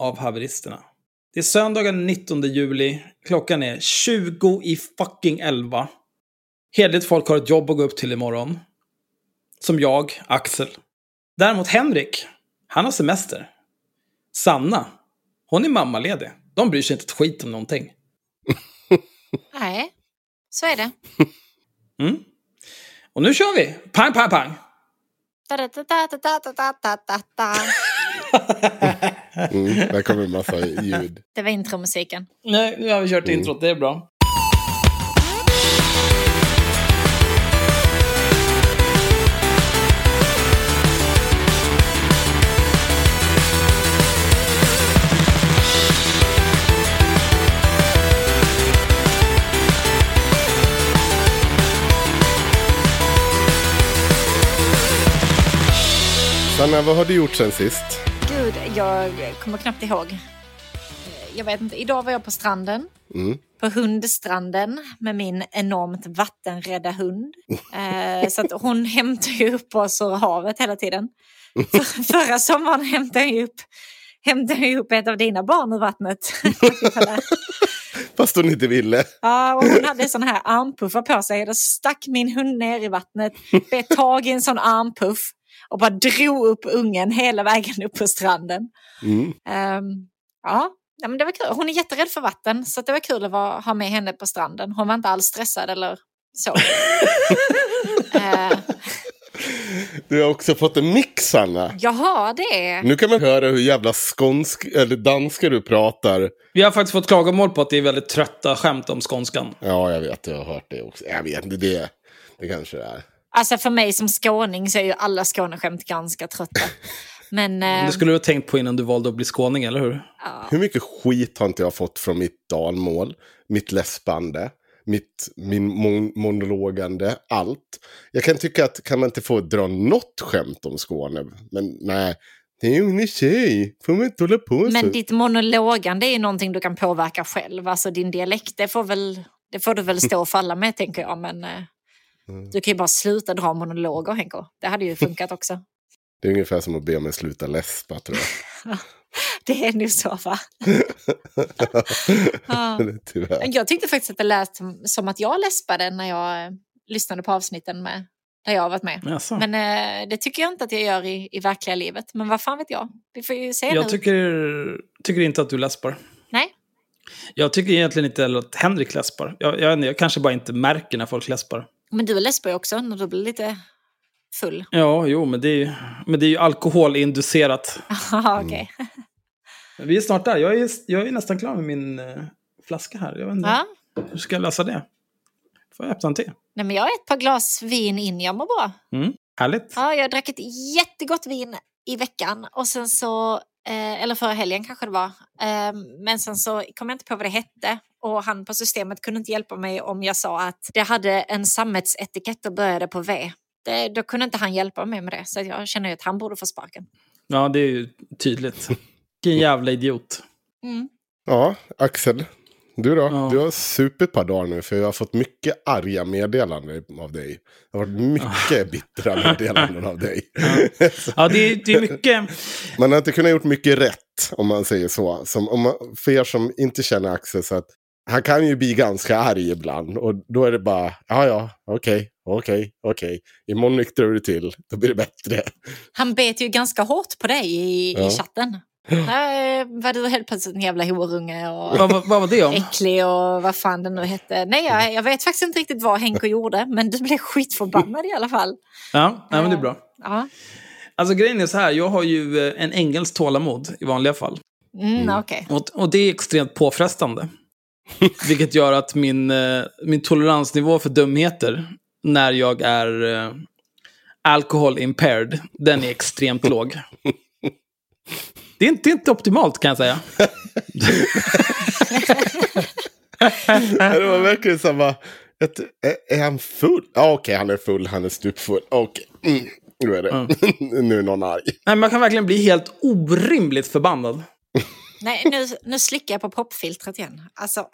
av Haveristerna. Det är söndagen 19 juli. Klockan är 20 i fucking 11. Hederligt folk har ett jobb att gå upp till imorgon. Som jag, Axel. Däremot Henrik, han har semester. Sanna, hon är mammaledig. De bryr sig inte ett skit om någonting. Nej, så är det. Mm. Och nu kör vi! Pang, pang, pang! Mm, där kommer en massa ljud. Det var intromusiken. Nej, nu har vi kört mm. introt. Det är bra. Sanna, vad har du gjort sen sist? Gud, jag kommer knappt ihåg. Jag vet inte, idag var jag på stranden. Mm. På hundstranden med min enormt vattenrädda hund. Eh, så att hon hämtar ju upp oss ur havet hela tiden. För, förra sommaren hämtade jag upp, hämtade jag upp ett av dina barn ur vattnet. Fast hon inte ville. Ja, och hon hade sån här armpuffar på sig. Då stack min hund ner i vattnet, bet tag i en sån armpuff och bara drog upp ungen hela vägen upp på stranden. Mm. Ehm, ja, ja, men det var kul. Hon är jätterädd för vatten, så det var kul att vara, ha med henne på stranden. Hon var inte alls stressad eller så. uh, Du har också fått en mix, Sanna. jag har det. Nu kan man höra hur jävla skånsk eller danska du pratar. Vi har faktiskt fått klagomål på att det är väldigt trötta skämt om skånskan. Ja, jag vet. Jag har hört det också. Jag vet inte, det, det kanske det är. Alltså för mig som skåning så är ju alla Skåneskämt ganska trötta. Men eh, Det skulle du ha tänkt på innan du valde att bli skåning, eller hur? Hur mycket skit har inte jag fått från mitt dalmål, mitt läspande, mitt, min mon monologande, allt. Jag kan tycka att kan man inte få dra något skämt om Skåne? Men nej, det är ju ingen tjej, får man inte hålla på så. Men ditt monologande är ju någonting du kan påverka själv. Alltså din dialekt, det får, väl, det får du väl stå och falla med tänker jag. Men eh, Mm. du kan ju bara sluta dra monologer Henko. Det hade ju funkat också. Det är ungefär som att be mig sluta läspa tror jag. Det är nog så va? Ja. Tyvärr. Jag tyckte faktiskt att det lät som- att jag läspade när jag eh, lyssnade på avsnitten med, där jag har varit med. Jaså. Men eh, det tycker jag inte att jag gör i, i verkliga livet. Men vad fan vet jag? Vi får ju se nu. Jag tycker, tycker inte att du läspar. Nej, Jag tycker egentligen inte heller att Henrik läspar. Jag, jag, jag kanske bara inte märker när folk läspar. Men du läspar ju också när du blir lite full. Ja, jo, men det är ju, men det är ju alkoholinducerat. Jaha, okej. Vi är snart där. Jag är, jag är nästan klar med min eh, flaska här. Jag vet inte. Ja. Hur ska jag lösa det? Får jag öppna en till? Nej, men jag har ett par glas vin in, jag mår bra. Mm. Härligt. Ja, jag drack ett jättegott vin i veckan och sen så, eh, eller förra helgen kanske det var, eh, men sen så kom jag inte på vad det hette och han på systemet kunde inte hjälpa mig om jag sa att det hade en sammetsetikett och började på V. Det, då kunde inte han hjälpa mig med det, så jag känner ju att han borde få sparken. Ja, det är ju tydligt. Vilken jävla idiot. Mm. Ja, Axel. Du då? Ja. Du har supit ett par dagar nu för jag har fått mycket arga meddelanden av dig. Det har varit mycket bittra meddelanden av dig. Ja, det, är- det är mycket... Man har inte kunnat gjort mycket rätt om man säger så. Som, om man, för er som inte känner Axel så att han kan ju bli ganska arg ibland. Och då är det bara, ja ja, okej, okej, okej. Imorgon nyktrar du till, då blir det bättre. Han bet ju ganska hårt på dig i, Ja. i chatten. Där var du helt plötsligt en jävla horunge och Vad, vad, vad var det om? äcklig och vad fan det nu hette. Nej, jag, jag vet faktiskt inte riktigt vad Henko gjorde, men du blev skitförbannad i alla fall. Ja, nej, men det är bra. Ja, Alltså grejen är så här, jag har ju eh, en ängels tålamod i vanliga fall. mm, okej. Och, och det är extremt påfrestande. Vilket gör att min, eh, min toleransnivå för dumheter när jag är eh, alcohol impaired, den är extremt låg. Det är inte, det är inte optimalt kan jag säga. det var verkligen samma. Ett, är, är han full? Ja okej, han är full, han är stupfull. Okej, mm, nu är det. nu är någon arg. Nej, man kan verkligen bli helt orimligt förbannad. Nej, nu, nu slickar jag på popfiltret igen. Alltså,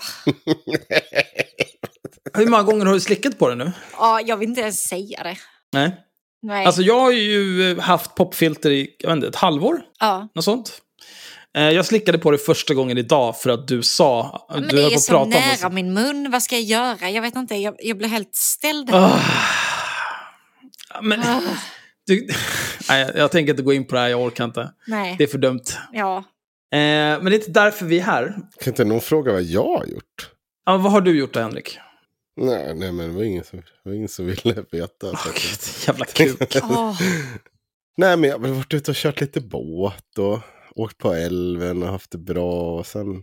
Hur många gånger har du slickat på det nu? ja, jag vill inte ens säga det. Nej. Nej. Alltså jag har ju eh, haft popfilter i jag vet inte, ett halvår. ja. Något sånt. Eh, Jag slickade på det första gången idag för att du sa... Men du det är så nära min mun, vad ska jag göra? Jag vet inte, jag, jag blir helt ställd. Ja, Men, Ah, du, nej, jag, jag tänker inte gå in på det här, jag orkar inte. nej, Det är för dumt. ja. Eh, men det är inte därför vi är här. Kan inte någon fråga vad jag har gjort? Ja, vad har du gjort då, Henrik? Nej, nej men det var ingen som, var ingen som ville veta. Att- Gud, jävla kuk. Åh, Nej, men jag har varit ute och kört lite båt och åkt på älven och haft det bra. Och sen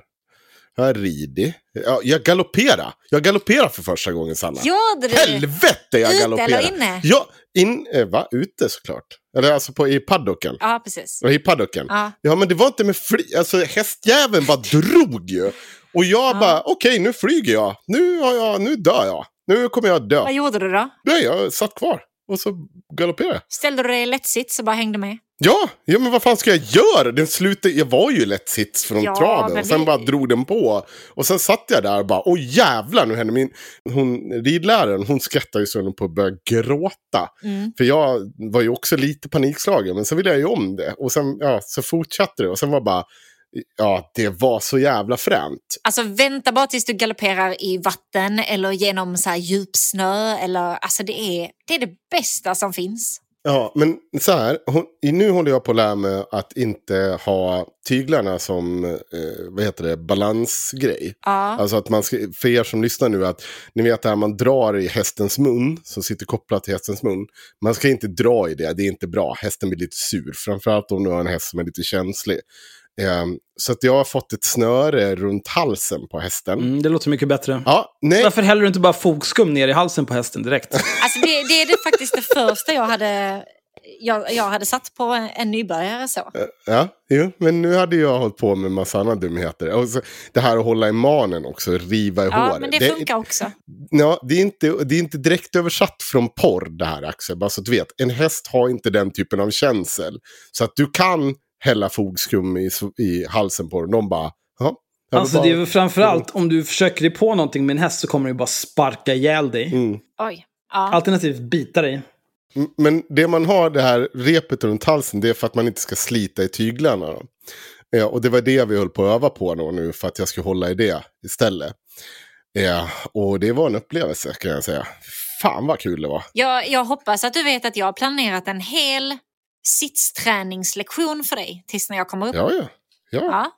jag ridit. Ja, jag galopperar. Jag galopperar för första gången, Sanna. gjorde du? Helvete, jag Ute galopperar. eller inne? Ja, in, eh, va? Ute såklart. Eller alltså på, i paddocken. Ja, precis. I paddocken. Ja. Ja, men det var inte med fly. Alltså hästjäveln bara drog ju. Och jag Ja. bara, okej, nu flyger jag. Nu, har jag. nu dör jag. Nu kommer jag dö. Vad gjorde du då? Nej, jag satt kvar. Och så galopperade jag. Ställde du dig i lättsits och bara hängde med? Ja, ja, men vad fan ska jag göra? Den slutade, jag var ju lätt sits från Ja, traven och sen vi- bara drog den på. Och sen satt jag där och bara, åh jävlar nu hände min... Hon, ridläraren, hon skrattade ju så hon på att börja gråta. Mm. För jag var ju också lite panikslagen, men så ville jag ju om det. Och sen, ja, så fortsatte det. Och sen var bara, ja, det var så jävla fränt. Alltså vänta bara tills du galopperar i vatten eller genom så här djupsnö. Eller, alltså det är, det är det bästa som finns. Ja, men så här, hon, nu håller jag på att lära mig att inte ha tyglarna som, eh, vad heter det, balansgrej. Ja. Alltså att man ska, för er som lyssnar nu, att ni vet det här man drar i hästens mun, som sitter kopplat till hästens mun. Man ska inte dra i det, det är inte bra. Hästen blir lite sur, framförallt om du har en häst som är lite känslig. Ehm, så att jag har fått ett snöre runt halsen på hästen. Mm, det låter mycket bättre. Ja, nej. Varför häller du inte bara fogskum ner i halsen på hästen direkt? Alltså det, det är det faktiskt det första jag hade, jag, jag hade satt på en, en nybörjare så. Ja, jo, men nu hade jag hållit på med massa andra dumheter. Och så, det här att hålla i manen också, riva i Ja, håret. men det funkar också. Ja, det, är inte, det är inte direkt översatt från porr det här Axel, bara så att du vet. En häst har inte den typen av känsel. Så att du kan hälla fogskum i, i halsen på den. De bara, ja. Alltså bara- det är väl framförallt om du försöker dig på någonting med en häst så kommer du bara sparka ihjäl dig. Mm. Oj. Ja. Alternativt bita dig. Men det man har det här repet runt halsen det är för att man inte ska slita i tyglarna. Då. Ja, och det var det vi höll på att öva på då nu för att jag skulle hålla i det istället. Ja, och det var en upplevelse kan jag säga. Fan vad kul det var. Jag, jag hoppas att du vet att jag har planerat en hel sittsträningslektion för dig tills när jag kommer upp. Ja, ja. Ja, Ja,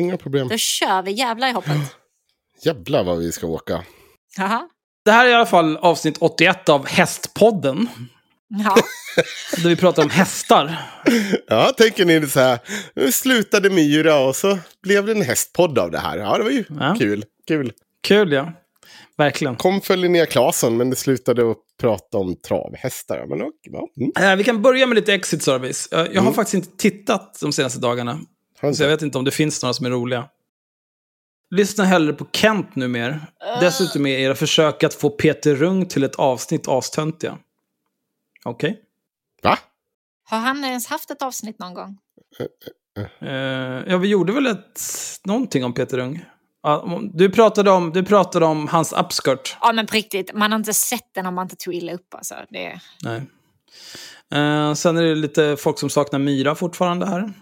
inga problem. då kör vi jävlar i hoppet. Jävlar vad vi ska åka. Jaha. Det här är i alla fall avsnitt 81 av Hästpodden. Ja. Där vi pratar om hästar. Ja, tänker ni så här. Nu slutade Myra och så blev det en hästpodd av det här. Ja, det var ju Ja. kul. Kul. Kul ja. Verkligen. Kom för Linnea Claesson, men det slutade att prata om travhästar. Men okej, ja. Mm. Eh, Vi kan börja med lite exit service. Jag, jag har Mm. faktiskt inte tittat de senaste dagarna. Så jag vet inte om det finns några som är roliga. Lyssna hellre på Kent numera. Dessutom är era försök att få Peter Rung till ett avsnitt astöntiga. Okej. Va? Har han ens haft ett avsnitt någon gång? Eh, ja, vi gjorde väl ett, någonting om Peter Rung. Du, pratade om, du pratade om hans upskirt. Ja, men på riktigt, man har inte sett den om man inte tog illa upp. Alltså. Det... Nej. Eh, sen är det lite folk som saknar Myra fortfarande här.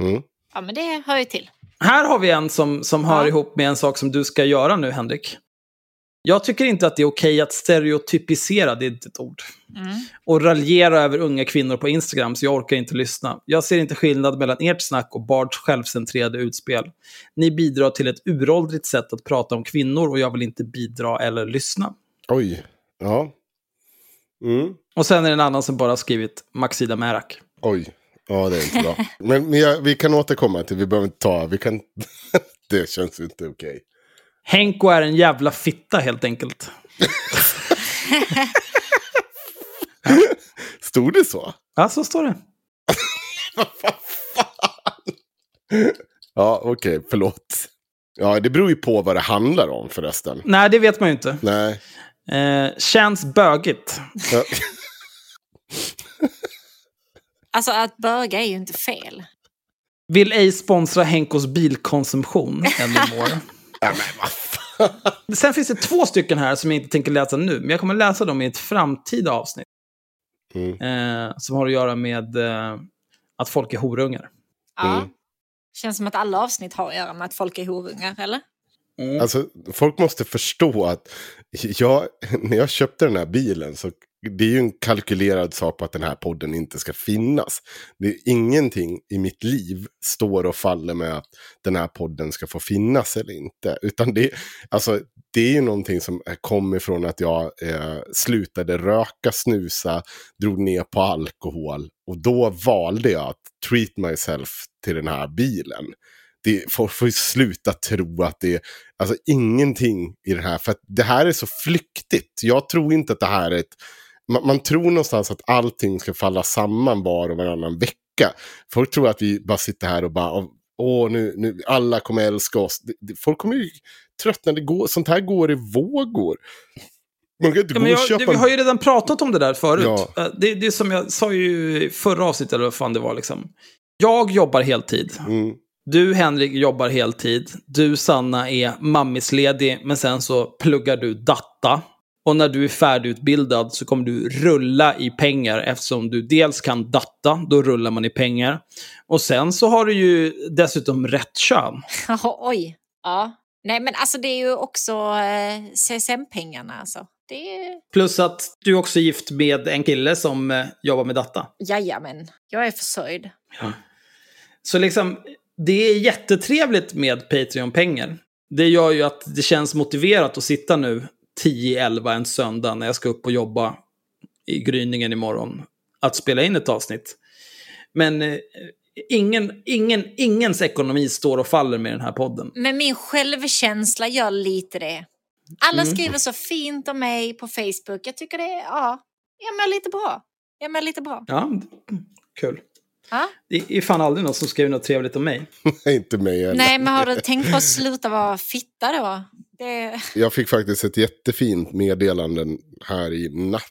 Mm. Ja, men det hör ju till. Här har vi en som, som hör Ja. ihop med en sak som du ska göra nu, Henrik. Jag tycker inte att det är okej att stereotypisera, det är inte ett ord. Mm. Och raljera över unga kvinnor på Instagram, så jag orkar inte lyssna. Jag ser inte skillnad mellan ert snack och Bards självcentrerade utspel. Ni bidrar till ett uråldrigt sätt att prata om kvinnor och jag vill inte bidra eller lyssna. Oj. Ja. Mm. Och sen är det en annan som bara har skrivit Maxida Märak. Oj. Ja, det är inte bra. Men, men jag, vi kan återkomma till, vi behöver inte ta, vi kan... det känns ju inte okej. Henko är en jävla fitta helt enkelt. Stod det så? Ja, så står det. Ja, okej, förlåt. Ja, det beror ju på vad det handlar om förresten. Nej, det vet man ju inte. Nej. Eh, känns bögigt. Ja. Alltså att böga är ju inte fel. Vill ej sponsra Henkos bilkonsumtion anymore. Ja, men vad fan. Sen finns det två stycken här som jag inte tänker läsa nu, men jag kommer läsa dem i ett framtida avsnitt. Mm. Eh, som har att göra med eh, att folk är horungar. Ja. Mm. Känns som att alla avsnitt har att göra med att folk är horungar, eller? Alltså, folk måste förstå att jag, när jag köpte den här bilen så det är ju en kalkylerad sak på att den här podden inte ska finnas. Det är ingenting i mitt liv står och faller med att den här podden ska få finnas eller inte. Utan det, alltså, det är ju någonting som kommer ifrån att jag eh, slutade röka, snusa, drog ner på alkohol. Och då valde jag att treat myself till den här bilen det, folk får ju sluta tro att det är alltså, ingenting i det här. För att det här är så flyktigt. Jag tror inte att det här är ett... Man, man tror någonstans att allting ska falla samman var och varannan vecka. Folk tror att vi bara sitter här och bara... Åh, nu, nu, alla kommer älska oss. Folk kommer ju tröttna. Det går, sånt här går i vågor. Man kan inte Ja, gå men och jag, köpa... vi har ju redan pratat om det där förut. Ja. Eh, Det, det är som jag sa ju i förra avsnittet, eller vad fan det var. Liksom. Jag jobbar heltid. Mm, Du, Henrik, jobbar heltid. Du, Sanna, är mammisledig, men sen så pluggar du datta. Och när du är färdigutbildad så kommer du rulla i pengar eftersom du dels kan datta, då rullar man i pengar. Och sen så har du ju dessutom rätt kön. Oj. Ja. Nej, men alltså det är ju också eh, CSN-pengarna. Alltså. Är... Plus att du också är gift med en kille som eh, jobbar med datta. Jajamän, jag är försörjd. Så liksom, det är jättetrevligt med Patreon-pengar. Det gör ju att det känns motiverat att sitta nu 10-11 en söndag när jag ska upp och jobba i gryningen imorgon. Att spela in ett avsnitt. Men eh, ingen, ingen, ingens ekonomi står och faller med den här podden. Men min självkänsla gör lite det. Alla Mm. skriver så fint om mig på Facebook. Jag tycker det är, ja, jag mår lite bra. Jag mår lite bra. Ja, kul. Ja? Det är fan aldrig någon som skriver något trevligt om mig. inte mig heller. Nej, men har du tänkt på att sluta vara fitta då? Det... Jag fick faktiskt ett jättefint meddelande här i natt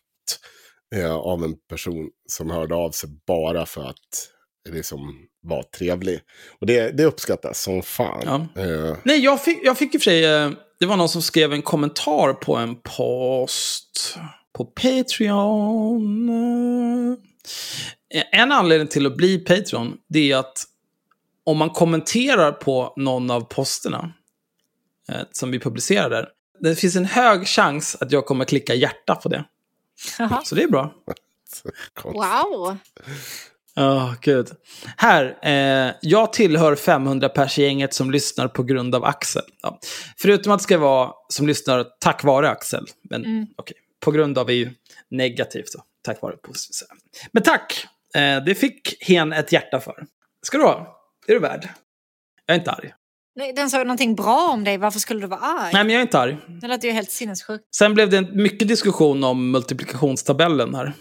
eh, av en person som hörde av sig bara för att liksom vara trevlig. Och det, det uppskattas som fan. Ja. Eh, Nej, jag fick, jag fick i och för sig... eh, Det var någon som skrev en kommentar på en post på Patreon. Eh, En anledning till att bli Patreon, det är att om man kommenterar på någon av posterna som vi publicerar där, det finns en hög chans att jag kommer klicka hjärta på det. Jaha. Så det är bra. Wow! Ja, gud. Här, eh, jag tillhör 500 pers-gänget som lyssnar på grund av Axel. Ja. Förutom att det ska vara som lyssnar tack vare Axel. Men Mm. okej, på grund av är ju negativt. Då. Tack vare positivt. så. Men tack! Eh, det fick hen ett hjärta för. Ska du ha. Det är du värd. Jag är inte arg. Nej, Den sa någonting bra om dig, varför skulle du vara arg? Nej, men jag är inte arg. Det lät ju helt sinnessjukt. Sen blev det en mycket diskussion om multiplikationstabellen här.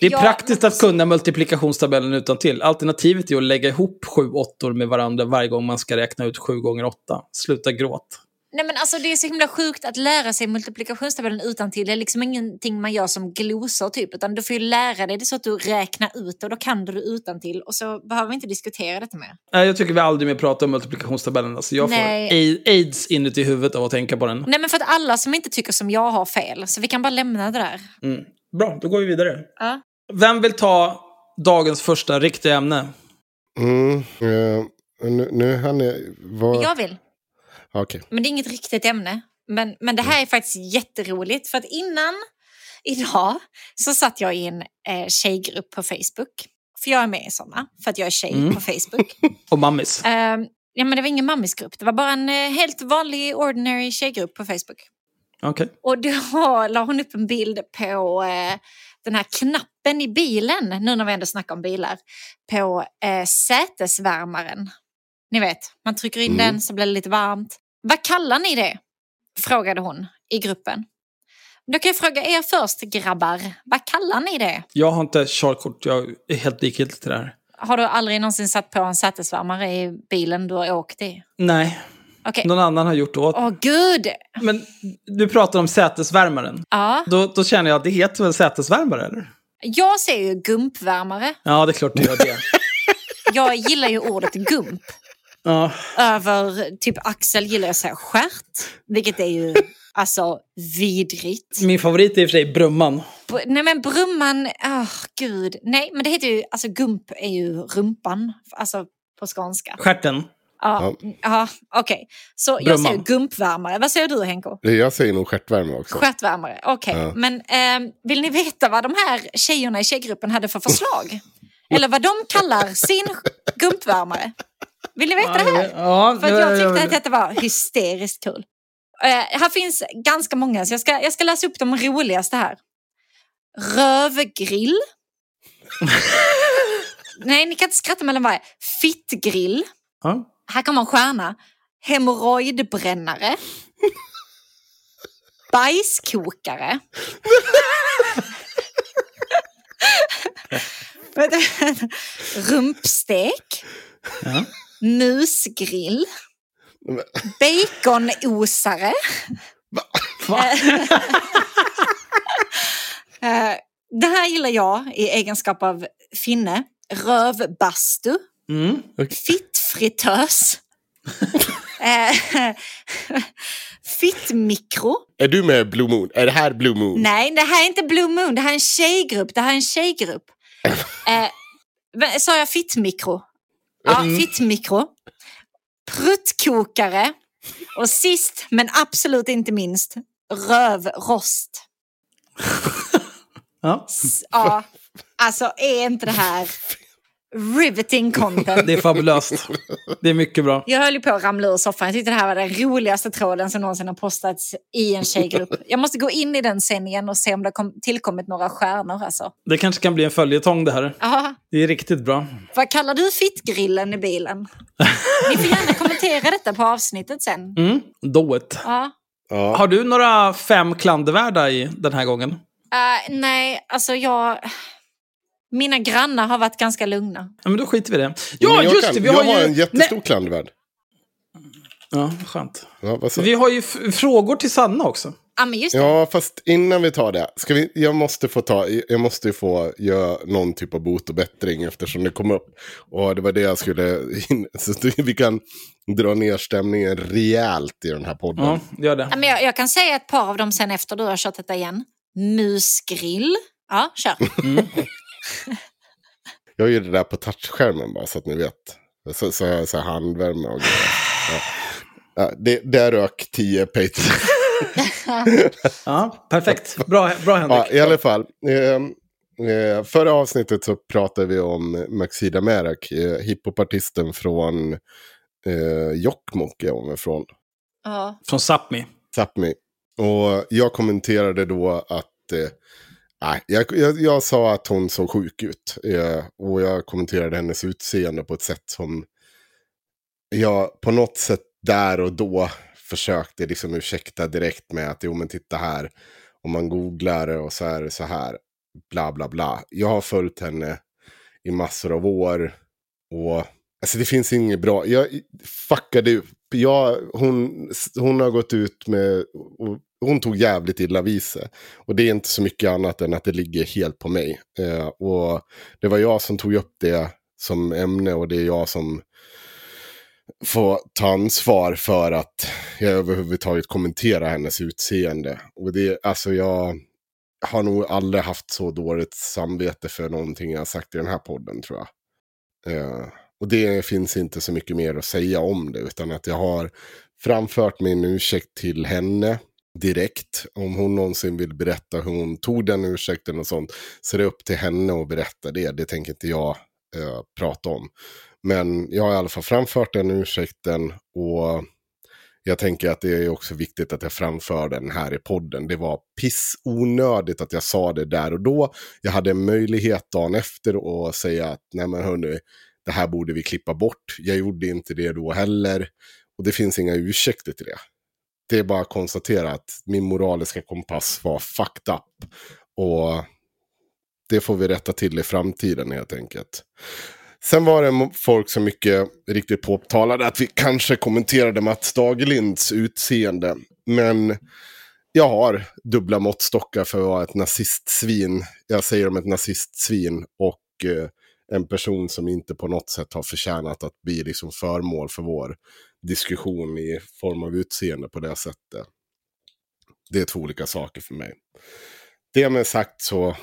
Det är Ja, praktiskt men- att kunna multiplikationstabellen utan till. Alternativet är att lägga ihop sju åttor med varandra varje gång man ska räkna ut sju gånger åtta. Sluta gråt. Nej men alltså det är så himla sjukt att lära sig multiplikationstabellen utan till. Det är liksom ingenting man gör som glosor typ. Utan du får ju lära dig det så att du räknar ut och då kan du det utan till. Och så behöver vi inte diskutera detta mer. Nej, jag tycker vi aldrig mer pratar om multiplikationstabellen. Alltså jag får Nej. a- aids inuti huvudet av att tänka på den. Nej men för att alla som inte tycker som jag har fel. Så vi kan bara lämna det där. Mm. Bra, då går vi vidare. Ja. Vem vill ta dagens första riktiga ämne? Mm, eh, nu, nu hann jag... Vad... Jag vill. Okej. Men det är inget riktigt ämne. Men, men det här är faktiskt jätteroligt. För att innan idag så satt jag i en eh, tjejgrupp på Facebook. För jag är med i sådana. För att jag är tjej Mm. på Facebook. Och Mammis. Ehm, ja, men det var ingen mammisgrupp. Det var bara en eh, helt vanlig ordinary tjejgrupp på Facebook. Okej. Och då la hon upp en bild på eh, den här knappen i bilen, nu när vi ändå snackar om bilar, på eh, sätesvärmaren. Ni vet, man trycker in Mm. den så blir det lite varmt. Vad kallar ni det? Frågade hon i gruppen. Då kan jag fråga er först, grabbar. Vad kallar ni det? Jag har inte körkort, jag är helt likgiltig till det här. Har du aldrig någonsin satt på en sätesvärmare i bilen du har åkt i? Nej, Okej. någon annan har gjort det åt Åh gud! Men du pratar om sätesvärmaren. Ja, Då, då känner jag att det heter väl sätesvärmare, eller? jag ser ju gumpvärmare. Ja, det är klart det gör det. Jag gillar ju ordet gump. Ja, över typ Axel gillar jag att säga stjärt, vilket är ju alltså vidrigt. min favorit är i och för sig Brumman. Br- Nej men brumman, åh gud. Nej men det heter ju, alltså gump är ju rumpan, alltså på skånska. Stjärten. Ja, ja. okej. Så jag säger Brumman. gumpvärmare. Vad säger du Henko? Jag säger nog stjärtvärme också. Stjärtvärmare, okej. Ja. Men ehm, vill ni veta vad de här tjejerna i tjejgruppen hade för förslag? Eller vad de kallar sin gumpvärmare? Vill ni veta det här? Ja, För jag tyckte vill- att detta var hysteriskt kul. Eh, här finns ganska många, så jag ska, jag ska läsa upp de roligaste här. Rövgrill. Nej, ni kan inte skratta mellan varje. Fittgrill. Ja. Här kommer en stjärna. Hemorrojdbrännare. Bajskokare. Rumpstek. Ja. Musgrill. Baconosare. Eh, det här gillar jag i egenskap av finne. Rövbastu. Mm. Fittfritös. Eh, Fittmikro. Är du med Blue Moon? Är det här Blue Moon? Nej, det här är inte Blue Moon. Det här är en tjejgrupp. Det här är en tjejgrupp. Eh, sa jag fittmikro? Ja, fittmikro. Pruttkokare. Och sist, men absolut inte minst, rövrost. Ja. Ja, alltså är inte det här riveting content? Det är fabulöst. Det är mycket bra. Jag höll ju på att ramla ur soffan. Jag tyckte det här var den roligaste tråden som någonsin har postats i en tjejgrupp. Jag måste gå in i den sen igen och se om det har kom- tillkommit några stjärnor. Alltså. Det kanske kan bli en följetong det här. Aha. Det är riktigt bra. Vad kallar du fittgrillen i bilen? Ni får gärna kommentera detta på avsnittet sen. Mm. Do it. Ja. Ja. Har du några fem klandervärda i den här gången? Eh, nej, alltså jag... Mina grannar har varit ganska lugna. Ja, men då skiter vi i det. Ja, jag just kan- det! Vi jag har har ju... en jättestor Nej. klandervärd. Ja, skönt. Ja, Vi har ju frågor till Sanna också. Ja, men just det. Ja, fast innan vi tar det. Ska vi, jag måste få ta, jag måste ju få göra någon typ av bot och bättring eftersom det kom upp. Och det var det jag skulle, in, så vi kan dra ner stämningen rejält i den här podden. Ja, gör det. Ja, men jag, jag kan säga ett par av dem sen efter du har kört detta igen. Musgrill. Ja, kör. Jag gör det där på touchskärmen bara så att ni vet. Så, så, så handvärme och grejer. Ja. Ja, det, där rök 10 Patreon. Ja, perfekt. Bra, bra Henrik. Ja, i alla fall. Eh, eh, förra avsnittet så pratade vi om Maxida Merak, eh, hiphopartisten från eh, Jokkmokk är hon ifrån. Ja. Från Sápmi. Sápmi. Och jag kommenterade då att eh, nej, jag, jag, jag sa att hon såg sjuk ut. Eh, och jag kommenterade hennes utseende på ett sätt som jag på något sätt där och då försökte liksom ursäkta direkt med att jo men titta här. Om man googlar och så är det så här. Bla bla bla. Jag har följt henne i massor av år. Och alltså det finns inget bra. Jag fuckade, Jag, hon, hon har gått ut med... Och hon tog jävligt illa vid sig. Och det är inte så mycket annat än att det ligger helt på mig. Eh, och det var jag som tog upp det som ämne och det är jag som får ta ansvar för att jag överhuvudtaget kommenterar hennes utseende. Och det, alltså jag har nog aldrig haft så dåligt samvete för någonting jag sagt i den här podden tror jag. Eh, och det finns inte så mycket mer att säga om det, utan att jag har framfört min ursäkt till henne direkt. Om hon någonsin vill berätta hur hon tog den ursäkten och sånt, så är det upp till henne att berätta det. Det tänker inte jag eh, prata om. Men jag har i alla fall framfört den ursäkten och jag tänker att det är också viktigt att jag framför den här i podden. Det var pissonödigt att jag sa det där och då. Jag hade en möjlighet dagen efter att säga att nej men hörni, det här borde vi klippa bort. Jag gjorde inte det då heller. Och det finns inga ursäkter till det. Det är bara att konstatera att min moraliska kompass var fucked up. Och det får vi rätta till i framtiden helt enkelt. Sen var det folk som mycket riktigt påtalade att vi kanske kommenterade Mats Dagerlinds utseende. Men jag har dubbla måttstockar för att vara ett nazistsvin. Jag säger om ett nazistsvin och eh, en person som inte på något sätt har förtjänat att bli liksom föremål för vår diskussion i form av utseende på det sättet. Det är två olika saker för mig. Det med sagt så,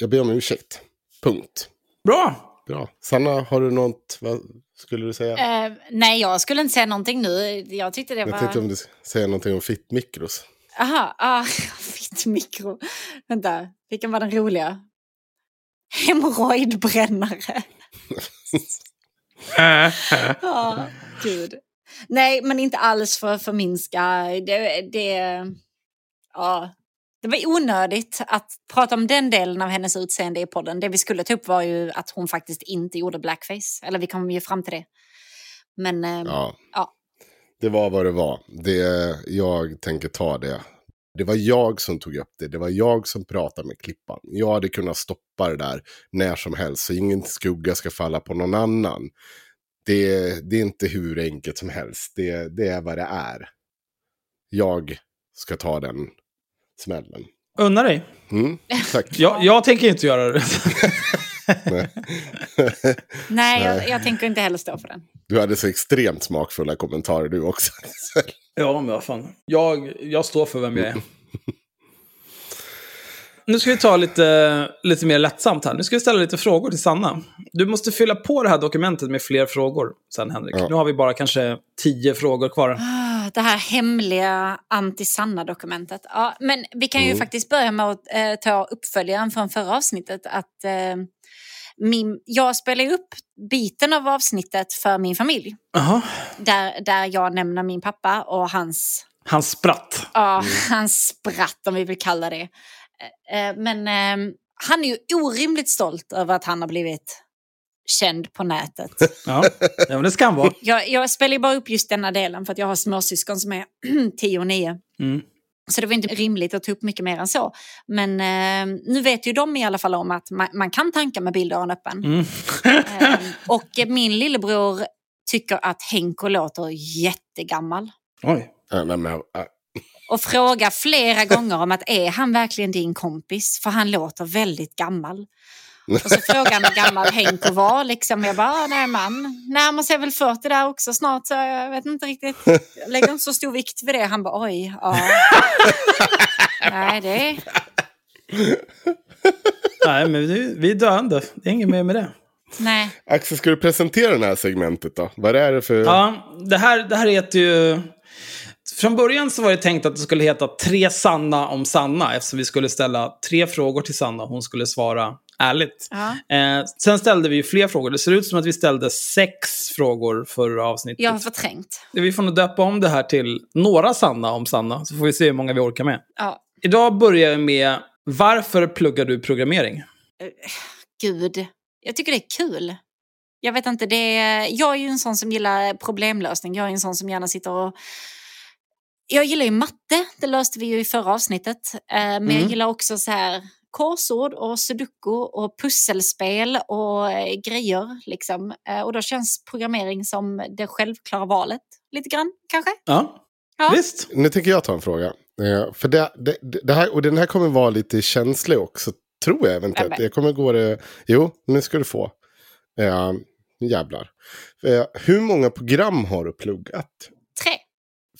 jag ber om ursäkt. Punkt. Bra! Bra. Sanna, har du något, vad skulle du säga? Eh, nej, jag skulle inte säga någonting nu. Jag tyckte det jag var... tänkte om du säger någonting om fittmikros. Aha, ah, fittmikro. Vänta, vilken var den roliga? Hemorrojdbrännare. Ja, gud. Nej, men inte alls för att förminska. Det, det, ja, det var onödigt att prata om den delen av hennes utseende i podden. Det vi skulle ta upp var ju att hon faktiskt inte gjorde blackface. Eller vi kom ju fram till det. Men eh, Ja. ja. Det var vad det var. Det, jag tänker ta det. Det var jag som tog upp det. Det var jag som pratade med Klippan. Jag hade kunnat stoppa det där när som helst. Så ingen skugga ska falla på någon annan. Det, det är inte hur enkelt som helst. Det, det är vad det är. Jag ska ta den smällen. Unna dig. Mm, tack. Jag, jag tänker inte göra det. Nej. Nej, jag, jag tänker inte heller stå för den. Du hade så extremt smakfulla kommentarer du också. ja, men vad fan. Jag, jag står för vem jag är. Nu ska vi ta lite, lite mer lättsamt här. Nu ska vi ställa lite frågor till Sanna. Du måste fylla på det här dokumentet med fler frågor sen, Henrik. Ja. Nu har vi bara kanske tio frågor kvar. Ah, Det här hemliga anti-Sanna-dokumentet. Ja, men vi kan ju Mm. faktiskt börja med att eh, ta uppföljaren från förra avsnittet. Att, eh, min, jag spelar upp biten av avsnittet för min familj. Jaha. Där, där jag nämner min pappa och hans, Han spratt. ja, hans spratt om vi vill kalla det. Eh, eh, Men eh, han är ju orimligt stolt över att han har blivit känd på nätet. Ja, men det ska han vara. Jag, jag spelar bara upp just denna delen för att jag har småsyskon som är 10 och 9. Mm. Så det var inte rimligt att ta upp mycket mer än så. Men eh, nu vet ju de i alla fall om att man, man kan tanka med bildörren öppen. Mm. Eh, och min lillebror tycker att Henko låter jättegammal. Oj. Och frågar flera gånger om att är han verkligen din kompis? För han låter väldigt gammal. Och så frågar han hur gammal Henko var. Liksom. Jag bara, "Ah, nej man, närmar sig väl 40 där också snart. Så jag vet inte riktigt. Jag lägger inte så stor vikt vid det. Han bara, oj, ja. nej, det är... Nej, men vi, vi är döende. Det är inget mer med det. Nej. Axel, ska du presentera det här segmentet då? Vad är det för... Ja, det här, det här heter ju... Från början så var det tänkt att det skulle heta Tre sanna om Sanna eftersom vi skulle ställa tre frågor till Sanna och hon skulle svara ärligt. Ja. Eh, sen ställde vi ju fler frågor. Det ser ut som att vi ställde sex frågor förra avsnittet. Jag har förträngt. Vi får nog döpa om det här till Några sanna om Sanna, så får vi se hur många vi orkar med. Ja. Idag börjar vi med Varför pluggar du programmering? Gud, jag tycker det är kul. Jag vet inte, det är, jag är ju en sån som gillar problemlösning. Jag är en sån som gärna sitter och... Jag gillar ju matte, det löste vi ju i förra avsnittet. Eh, men jag Mm. gillar också så här korsord och sudoku och pusselspel och eh, grejer. Liksom. Eh, och då känns programmering som det självklara valet. Lite grann kanske. Ja, Ja. visst. Nu tänker jag ta en fråga. Eh, för det, det, det här, och den här kommer vara lite känslig också, tror jag eventuellt. Jag kommer gå det... Jo, nu ska du få. Eh, jävlar. Hur många program har du pluggat? Tre.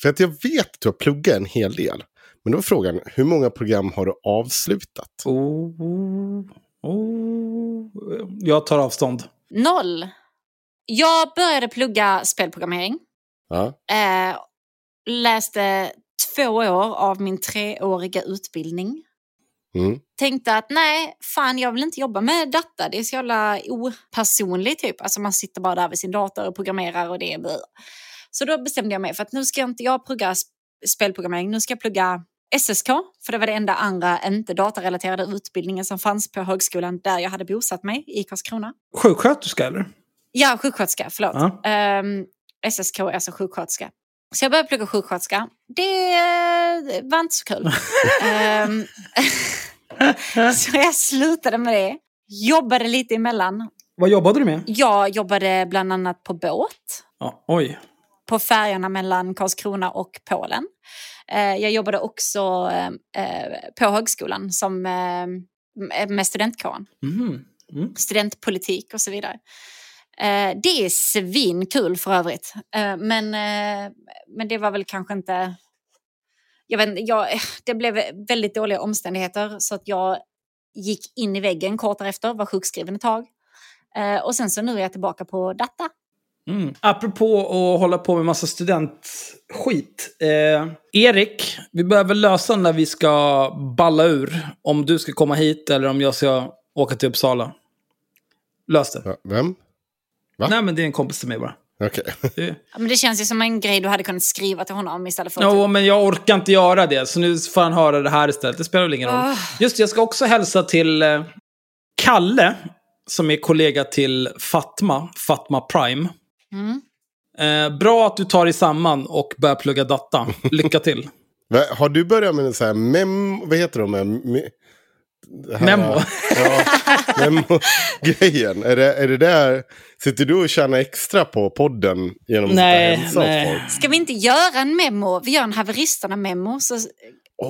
För att jag vet att du har pluggat en hel del. Men då är frågan, hur många program har du avslutat? Oh, oh. Jag tar avstånd. Noll. Jag började plugga spelprogrammering. Ja. Eh, läste två år av min treåriga utbildning. Mm. Tänkte att nej, fan jag vill inte jobba med data. Det är så jävla opersonligt typ. Alltså man sitter bara där vid sin dator och programmerar och det är... blö. Så då bestämde jag mig för att nu ska inte jag plugga sp- spelprogrammering. Nu ska jag plugga SSK, för det var det enda andra inte datarelaterade utbildningen som fanns på högskolan där jag hade bosatt mig i Karlskrona. Sjuksköterska eller? Ja, sjuksköterska, förlåt. Ja. Ehm, SSK är alltså sjuksköterska. Så jag började plugga sjuksköterska. Det eh, var inte så kul. Ehm, så jag slutade med det. Jobbade lite emellan. Vad jobbade du med? Jag jobbade bland annat på båt. Ja, oj. På färjorna mellan Karlskrona och Polen. Eh, jag jobbade också eh, eh, på högskolan som, med studentkåren Mhm. Mm. studentpolitik och så vidare. Det är svinkul för övrigt. Men, men det var väl kanske inte... Jag vet, jag, det blev väldigt dåliga omständigheter så att jag gick in i väggen kort därefter, var sjukskriven ett tag. Och sen så nu är jag tillbaka på data. Mm. Apropå att hålla på med massa studentskit. Eh, Erik, vi behöver lösa när vi ska balla ur. Om du ska komma hit eller om jag ska åka till Uppsala. Lös det. Vem? Va? Nej, men det är en kompis till mig bara. Okej. Det... Ja, men det känns ju som en grej du hade kunnat skriva till honom istället för att... Jo, men jag orkar inte göra det. Så nu får han höra det här istället. Det spelar väl ingen roll. Ah. Just det, jag ska också hälsa till eh, Kalle. Som är kollega till Fatma. Fatma Prime. Mm. Eh, bra att du tar dig samman och börjar plugga data. Lycka till. Har du börjat med en sån här mem... Vad heter de? här Me, det här- Memo. Ja, memo-grejen. Är det, är det där... Sitter du och tjänar extra på podden genom att Nej, sitta hälsa åt nej. folk? Ska vi inte göra en memo? Vi gör en haveristerna-memo så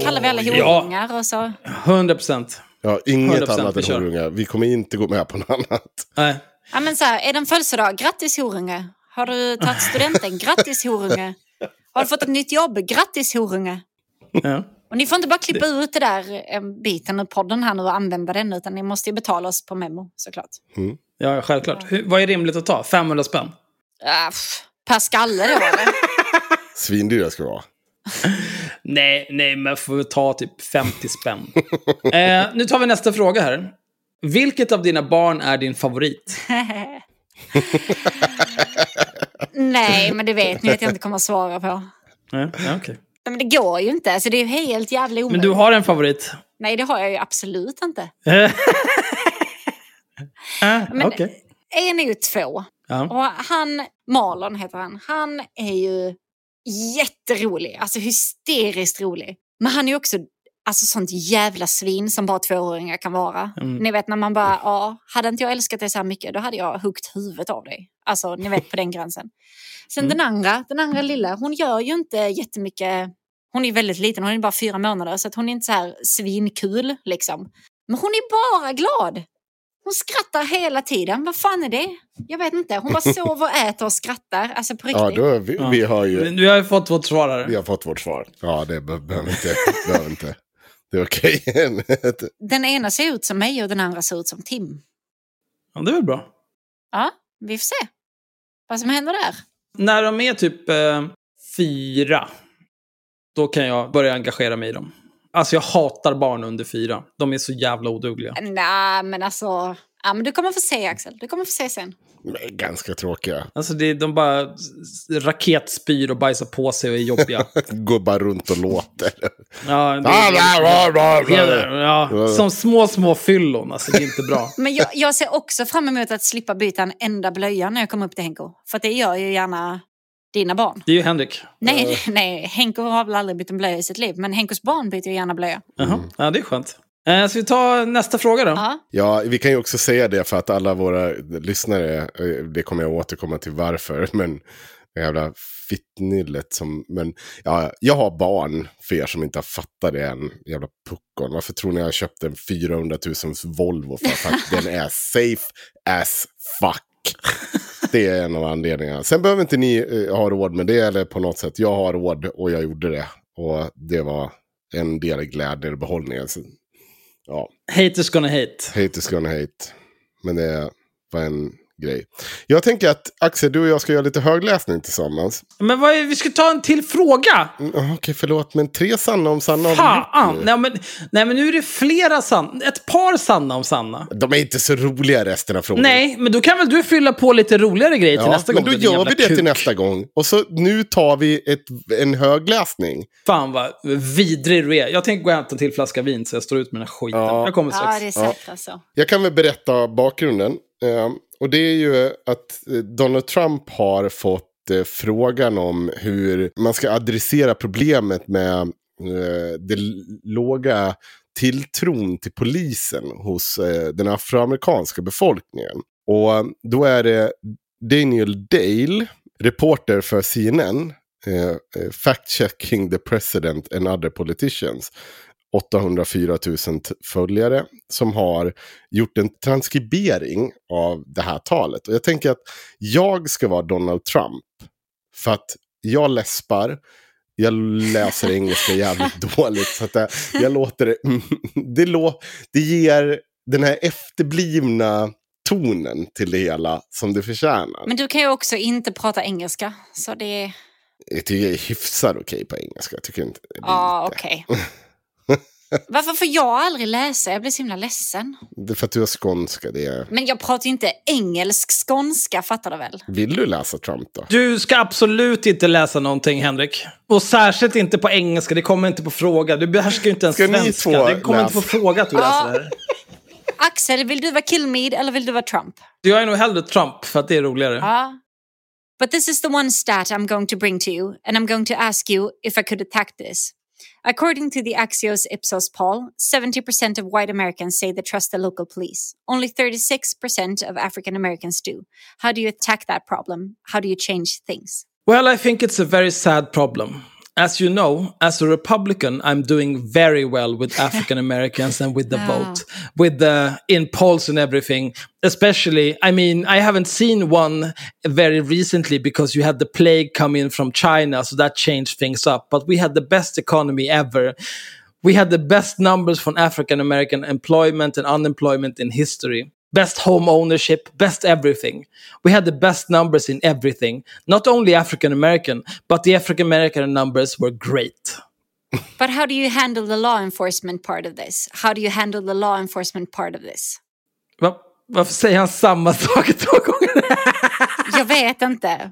kallar vi alla ja. horungar och så... 100 procent. Ja, inget 100% annat än horungar. Vi kommer inte gå med på något annat. Nej. Ja, men så här, är det en födelsedag? Grattis horunge! Har du tagit studenten? Grattis horunge! Har du fått ett nytt jobb? Grattis horunge! Ja. Och ni får inte bara klippa ut det där en biten ur podden här nu och använda den utan ni måste ju betala oss på memo såklart. ja, självklart. Hur, vad är rimligt att ta? 500 spänn? Pff, per skalle då eller? Svindyra ska det vara. Nej, nej, men får vi ta typ 50 spänn. eh, nu tar vi nästa fråga här. Vilket av dina barn är din favorit? Nej, men det vet ni att jag inte kommer att svara på. Ja, ja. Nej, Men det går ju inte, alltså det är ju helt jävla Men omöjligt. du har en favorit? Nej, det har jag ju absolut inte. Eh, Men- Okej. En är ju två. Ja. Och han, Marlon heter han, han är ju jätterolig. Alltså hysteriskt rolig. Men han är ju också alltså, sånt jävla svin som bara tvååringar kan vara. Mm. Ni vet när man bara, ja, hade inte jag älskat dig så här mycket då hade jag huggt huvudet av dig. Alltså, ni vet på den gränsen. Sen Mm. den andra, den andra lilla, hon gör ju inte jättemycket. Hon är väldigt liten, hon är bara fyra månader så att hon är inte så här svinkul liksom. Men hon är bara glad. Hon skrattar hela tiden. Vad fan är det? Jag vet inte. Hon bara sover, och äter och skrattar. Alltså på riktigt. Ja, då, vi, vi har ju Du har ju fått vårt svar här. vi har fått vårt svar. Ja, det be- behöver inte. behöver inte. Det är okej. Den ena ser ut som mig och den andra ser ut som Tim. Ja, det är väl bra. Ja, vi får se vad som händer där. När de är typ eh, fyra, då kan jag börja engagera mig i dem. Alltså jag hatar barn under fyra. De är så jävla odugliga. Nej, men alltså... Ja, men du kommer få se, Axel. Du kommer få se sen. Nej, ganska tråkiga. Alltså det, de bara raketspyr och bajsar på sig och är jobbiga. Går bara runt och låter. Ja, det, bla, bla. ja, som små, små fyllon. Alltså det är inte bra. Men jag, jag ser också fram emot att slippa byta en enda blöja när jag kommer upp till Henko. För att det gör ju gärna dina barn. Det är ju Henrik. Nej, nej, Henko har väl aldrig bytt en blöja i sitt liv. Men Henkos barn byter ju gärna blöja. Jaha. Ja, det är skönt. Eh, ska vi ta nästa fråga då? Ja. Ja, vi kan ju också säga det för att alla våra lyssnare, eh, det kommer jag återkomma till varför, men det jävla fittnyllet som, men ja, jag har barn, för er som inte har fattat det än, jävla puckon. Varför tror ni jag köpte en 400 000 Volvo för? Att den är safe as fuck. Det är en av anledningarna. Sen behöver inte ni eh, ha råd med det eller på något sätt. Jag har råd och jag gjorde det. Och det var en del i glädjen och behållningen. Ja, Haters gonna hate. hate is gonna hate. Men det var en grej. Jag tänker att Axel, du och jag ska göra lite högläsning tillsammans. Men vad är, vi ska ta en till fråga. Mm, Okej, förlåt, men tre sanna om sanna har vi Fan! Nej men, nej men nu är det flera sanna. Ett par sanna om sanna. De är inte så roliga resten av frågorna. Nej, men då kan väl du fylla på lite roligare grejer till Ja, nästa men gång. då din gör vi det kuk. till nästa gång. Och så nu tar vi ett, en högläsning. Fan vad vidrig du är. Jag tänker gå och hämta en till flaska vin så jag står ut med den här skiten. Ja. Jag kommer ja, strax. det är sant alltså. Jag kan väl berätta bakgrunden. Och det är ju att eh, Donald Trump har fått eh, frågan om hur man ska adressera problemet med eh, det låga tilltron till polisen hos eh, den afroamerikanska befolkningen. Och då är det Daniel Dale, reporter för CNN, eh, eh, fact-checking the president and other politicians. 804 000 t- följare som har gjort en transkribering av det här talet. Och jag tänker att jag ska vara Donald Trump. För att jag läspar, jag läser engelska jävligt dåligt. Så att jag, jag låter det, det, lå, det ger den här efterblivna tonen till det hela som det förtjänar. Men du kan ju också inte prata engelska. Så det är... Jag tycker jag är hyfsat okej på engelska. Jag tycker inte Ja, okej. Varför får jag aldrig läsa? Jag blir så himla ledsen. Det är för att du har skånska. Det är... Men jag pratar ju inte engelsk skånska, fattar du väl? Vill du läsa Trump då? Du ska absolut inte läsa någonting, Henrik. Och särskilt inte på engelska. Det kommer inte på fråga. Du behärskar ju inte ens Ska svenska. Det kommer inte på läsa? fråga att du läser det här. Axel, vill du vara Killmead eller vill du vara Trump? Jag är nog hellre Trump för att det är roligare. Ja. But this is the one stat I'm going to bring to you, and I'm going to ask you if I could attack this. According to the Axios Ipsos poll, 70% of white Americans say they trust the local police. Only 36% of African Americans do. How do you attack that problem? How do you change things? Well, I think it's a very sad problem. As you know, as a Republican, I'm doing very well with African Americans and with the vote, with the in polls and everything. Especially, I mean, I haven't seen one very recently because you had the plague come in from China, so that changed things up. But we had the best economy ever. We had the best numbers from African American employment and unemployment in history. Best home ownership, best everything. We had the best numbers in everything. Not only African American, but the African American numbers were great. But how do you handle the law enforcement part of this? How do you handle the law enforcement part of this? Va? Varför säger han samma sak två gånger? Jag vet inte.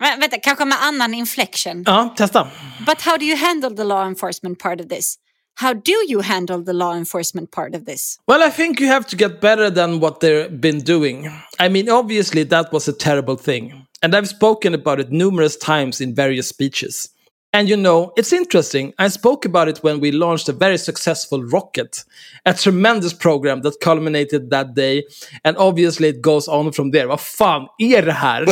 Men, vänta, kanske med annan inflection. ja, testa. But how do you handle the law enforcement part of this? How do you handle the law enforcement part of this? Well, I think you have to get better than what they've been doing. I mean, obviously, that was a terrible thing. And I've spoken about it numerous times in various speeches. And you know, it's interesting. I spoke about it when we launched a very successful rocket, a tremendous program that culminated that day. And obviously, it goes on from there. Vad fan är det här?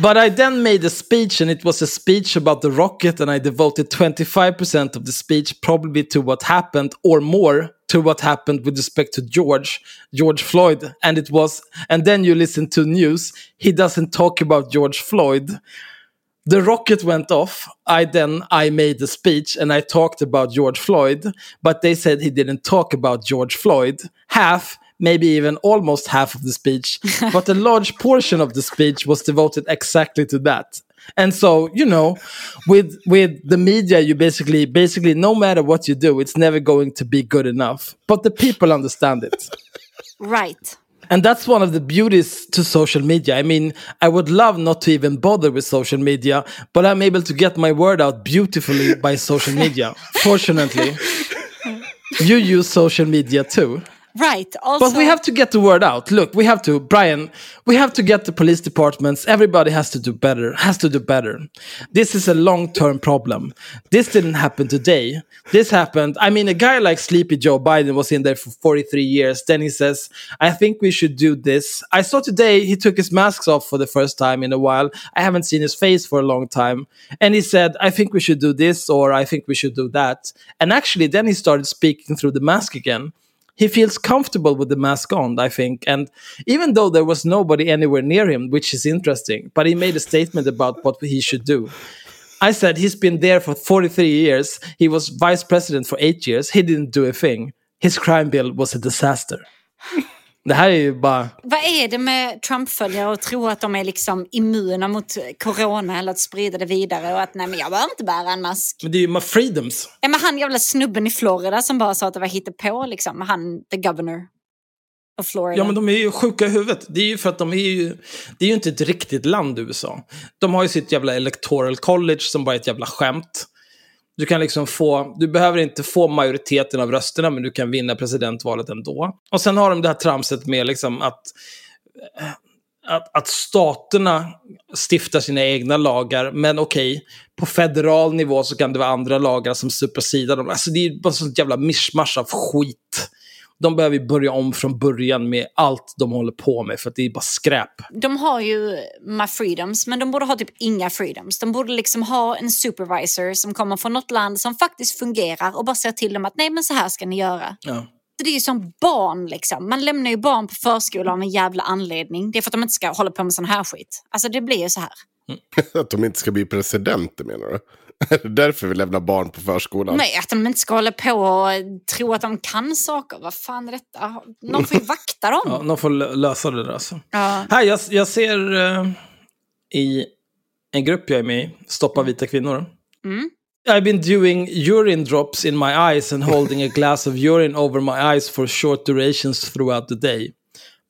But I then made a speech, and it was a speech about the rocket, and I devoted 25% of the speech probably to what happened, or more to what happened with respect to George, George Floyd. And it was, and then you listen to news, he doesn't talk about George Floyd. The rocket went off. I then I made the speech and I talked about George Floyd, but they said he didn't talk about George Floyd. Half, maybe even almost half of the speech, but a large portion of the speech was devoted exactly to that. And so, you know, with with the media, you basically basically no matter what you do, it's never going to be good enough. But the people understand it. Right. And that's one of the beauties to social media. I mean, I would love not to even bother with social media, but I'm able to get my word out beautifully by social media. Fortunately, you use social media too. Right. Also, But we have to get the word out. Look, we have to, Brian, we have to get the police departments. Everybody has to do better, has to do better. This is a long term problem. This didn't happen today. This happened. I mean, a guy like Sleepy Joe Biden was in there for 43 years. Then he says, I think we should do this. I saw today he took his masks off for the first time in a while. I haven't seen his face for a long time. And he said, I think we should do this or I think we should do that. And actually, then he started speaking through the mask again he feels comfortable with the mask on, I think. And even though there was nobody anywhere near him, which is interesting, but he made a statement about what he should do. I said he's been there for 43 years. He was vice president for eight years. He didn't do a thing. His crime bill was a disaster. Det här är ju bara... Vad är det med Trump-följare och tro att de är liksom immuna mot corona eller att sprida det vidare och att nej men jag behöver inte bära en mask. Men det är ju my freedoms. Ja, men han jävla snubben i Florida som bara sa att det var hittepå liksom. Han, the governor of Florida. Ja, men de är ju sjuka i huvudet. Det är ju för att de är ju... Det är ju inte ett riktigt land, USA. De har ju sitt jävla electoral college som bara är ett jävla skämt. Du kan liksom få, du behöver inte få majoriteten av rösterna, men du kan vinna presidentvalet ändå. Och sen har de det här tramset med liksom att, eh, att, att staterna stiftar sina egna lagar, men okej, på federal nivå så kan det vara andra lagar som supersidar dem. Alltså det är bara sånt jävla mischmasch av skit. De behöver ju börja om från början med allt de håller på med, för att det är bara skräp. De har ju my freedoms, men de borde ha typ inga freedoms. De borde liksom ha en supervisor som kommer från något land som faktiskt fungerar och bara säger till dem att nej men så här ska ni göra. Ja. Det är ju som barn liksom. Man lämnar ju barn på förskola av en jävla anledning. Det är för att de inte ska hålla på med sån här skit. Alltså det blir ju så här. Att de inte ska bli presidenter menar du? Är det därför vi lämnar barn på förskolan? Nej, att de inte ska hålla på och tro att de kan saker. Vad fan är detta? Någon får ju vakta dem. Ja, de får lö- lösa det där alltså. Ja. Här, jag, jag ser eh, i en grupp jag är med i, Stoppa vita kvinnor. Mm. I've been doing urine drops in my eyes and holding a glass of urine over my eyes for short durations throughout the day.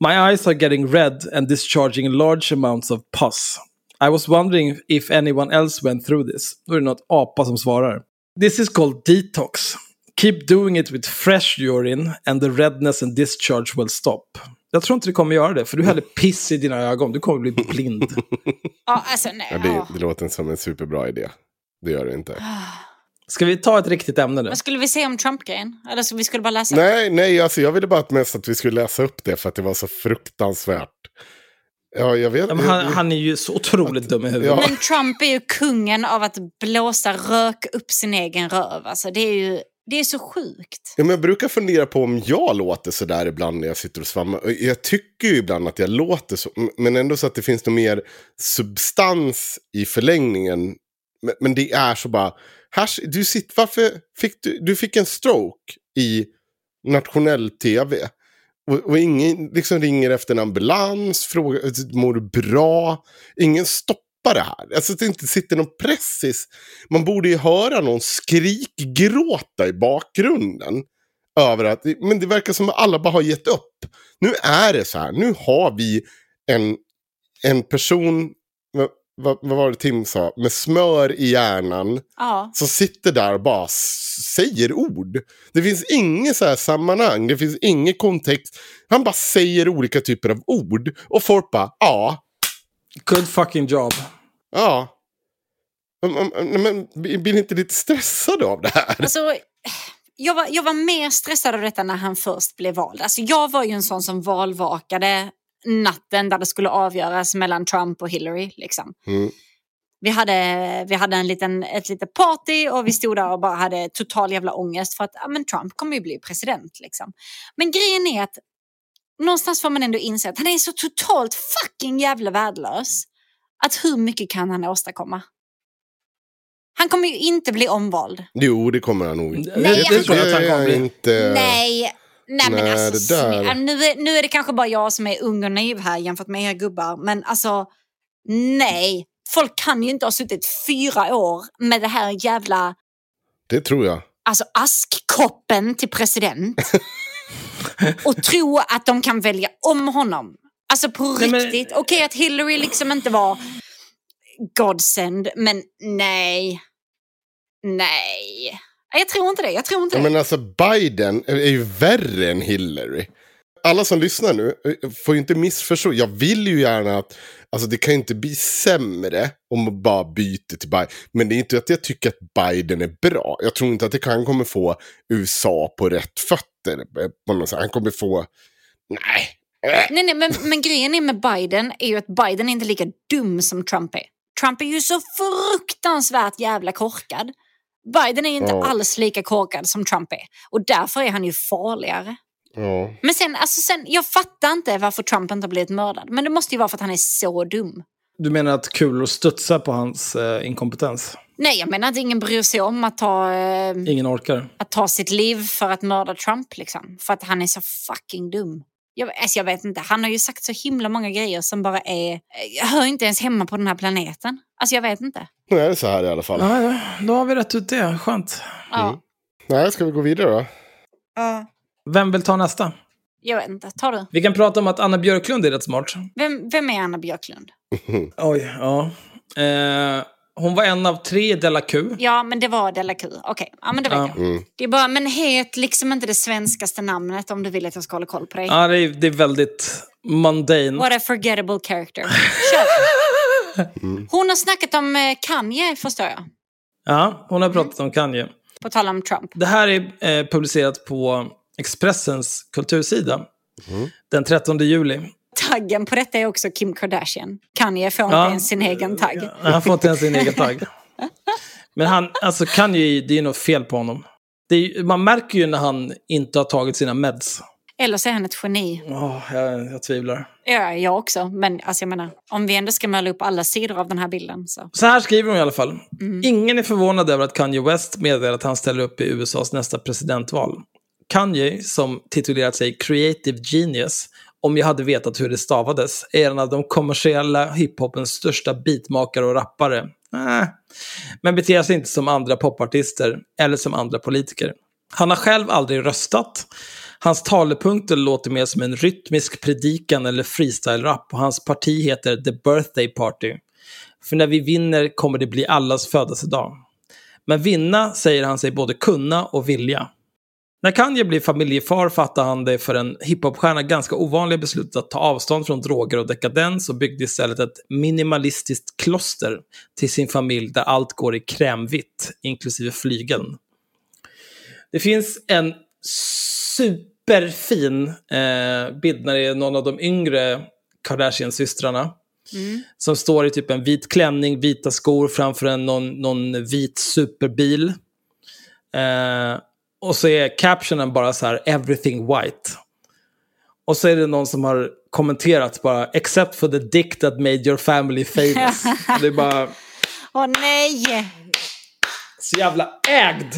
My eyes are getting red and discharging large amounts of pus. I was wondering if anyone else went through this. Då är det något apa som svarar. This is called detox. Keep doing it with fresh urine and the redness and discharge will stop. Jag tror inte det kommer göra det, för du häller piss i dina ögon. Du kommer bli blind. Ja, alltså nej. Ja, det, det låter som en superbra idé. Det gör det inte. Ska vi ta ett riktigt ämne nu? Vad skulle vi säga om Trump-grejen? Eller ska vi skulle bara läsa? Nej, nej, alltså jag ville bara att mest att vi skulle läsa upp det för att det var så fruktansvärt. Ja, jag vet. Ja, men han, han är ju så otroligt dum i huvudet. Ja. Men Trump är ju kungen av att blåsa rök upp sin egen röv. Alltså det är ju det är så sjukt. Ja, men jag brukar fundera på om jag låter så där ibland när jag sitter och svammar. Jag tycker ju ibland att jag låter så, men ändå så att det finns något mer substans i förlängningen. Men, men det är så bara, här, du sitter, varför fick du, du fick en stroke i nationell tv. Och, och ingen liksom ringer efter en ambulans, frågar, mår du bra? Ingen stoppar det här. Alltså att det inte sitter någon pressis. Man borde ju höra någon skrikgråta i bakgrunden. Över att, men det verkar som att alla bara har gett upp. Nu är det så här, nu har vi en, en person, vad, vad, var det Tim sa, med smör i hjärnan. Ja. Som sitter där och bara säger ord. Det finns inget så här sammanhang, det finns ingen kontext. Han bara säger olika typer av ord. Och folk bara, ja, Good fucking job. ja. Men blir ni inte lite stressade av det här? Alltså, jag, var, jag var mer stressad av detta när han först blev vald. Alltså, jag var ju en sån som valvakade natten där det skulle avgöras mellan Trump och Hillary. Liksom. Mm. Vi hade, vi hade en liten, ett litet party och vi stod där och bara hade total jävla ångest för att ja, men Trump kommer ju bli president. Liksom. Men grejen är att någonstans får man ändå inse att han är så totalt fucking jävla värdelös. Att hur mycket kan han åstadkomma? Han kommer ju inte bli omvald. Jo, det kommer han nog. Det, Nej, det tror jag att han kommer bli. inte... Nej, nej men nej, alltså, det där- nu, är, nu är det kanske bara jag som är ung och naiv här jämfört med er gubbar. Men alltså, nej. Folk kan ju inte ha suttit fyra år med det här jävla Det tror jag. alltså askkoppen till president och tro att de kan välja om honom. Alltså på Nej, men- riktigt. Okej att Hillary liksom inte var godsend, men nej. Nej. Jag tror inte det. Jag tror inte Ja, det. men alltså Biden är ju värre än Hillary. Alla som lyssnar nu eh, får ju inte missförstå. Jag vill ju gärna att, alltså det kan ju inte bli sämre om man bara byter till Biden. Men det är inte att jag tycker att Biden är bra. Jag tror inte att det kan kommer få USA på rätt fötter. eh, På något sätt. Han kommer få, nej. Äh. Nej, nej, men, men grejen är med Biden är ju att Biden är inte lika dum som Trump är. Trump är ju så fruktansvärt jävla korkad. Biden är ju inte Ja. alls lika korkad som Trump är. Och därför är han ju farligare. Ja. Men sen, alltså sen, jag fattar inte varför Trump inte har blivit mördad. Men det måste ju vara för att han är så dum. Du menar att kulor studsar på hans eh, inkompetens? Nej, jag menar att ingen bryr sig om att ta, eh, Ingen orkar. att ta sitt liv för att mörda Trump. Liksom. För att han är så fucking dum. Jag, alltså jag vet inte, han har ju sagt så himla många grejer som bara är... Jag hör inte ens hemma på den här planeten. Alltså jag vet inte. Nu är det så här i alla fall. Ja, ja, då har vi rätt ut det. Skönt. Ja, Nej, ska vi gå vidare då? Vem vill ta nästa? jag vet inte. Tar du? Vi kan prata om att Anna Björklund är rätt smart. Vem, vem är Anna Björklund? Oj, ja. Eh, hon var en av tre i Della Q. Ja, men det var Della Q. Okej, ja, men det vet Ja. jag. Det är bara, men het liksom inte det svenskaste namnet om du vill att jag ska hålla koll på dig. Ja, det är, det är väldigt mundane. What a forgettable character. Kör. Hon har snackat om eh, Kanye, förstår jag. Ja, hon har pratat om Kanye. På tal om Trump. Det här är eh, publicerat på Expressens kultursida. Den 13 juli. Taggen på detta är också Kim Kardashian. Kanye får inte Ja. ens sin egen tagg. Han får inte ens sin egen tagg. Men han, alltså Kanye, det är något fel på honom. Är, man märker ju när han inte har tagit sina meds. Eller så är han ett geni. Åh, jag, jag tvivlar. Ja, jag också. Men alltså, jag menar, om vi ändå ska måla upp alla sidor av den här bilden så. Så här skriver hon i alla fall. Ingen är förvånad över att Kanye West meddelar att han ställer upp i USAs nästa presidentval. Kanye, som titulerat sig Creative Genius, om jag hade vetat hur det stavades, är en av de kommersiella hiphopens största beatmakare och rappare. Äh. Men beter sig inte som andra popartister eller som andra politiker. Han har själv aldrig röstat. Hans talepunkter låter mer som en rytmisk predikan eller freestyle-rap och hans parti heter The Birthday Party. För när vi vinner kommer det bli allas födelsedag. Men vinna säger han sig både kunna och vilja. När Kanye blir familjefar fattar han det för en hiphopstjärna ganska ovanliga beslutet att ta avstånd från droger och dekadens och byggde istället ett minimalistiskt kloster till sin familj där allt går i krämvitt, inklusive flygeln. Det finns en superfin eh, bild när det är någon av de yngre Kardashian-systrarna som står i typ en vit klänning, vita skor framför en någon, någon vit superbil. Eh, och så är captionen bara så här, everything white. Och så är det någon som har kommenterat bara, except for the dick that made your family famous. Det är bara Åh nej! så jävla ägd.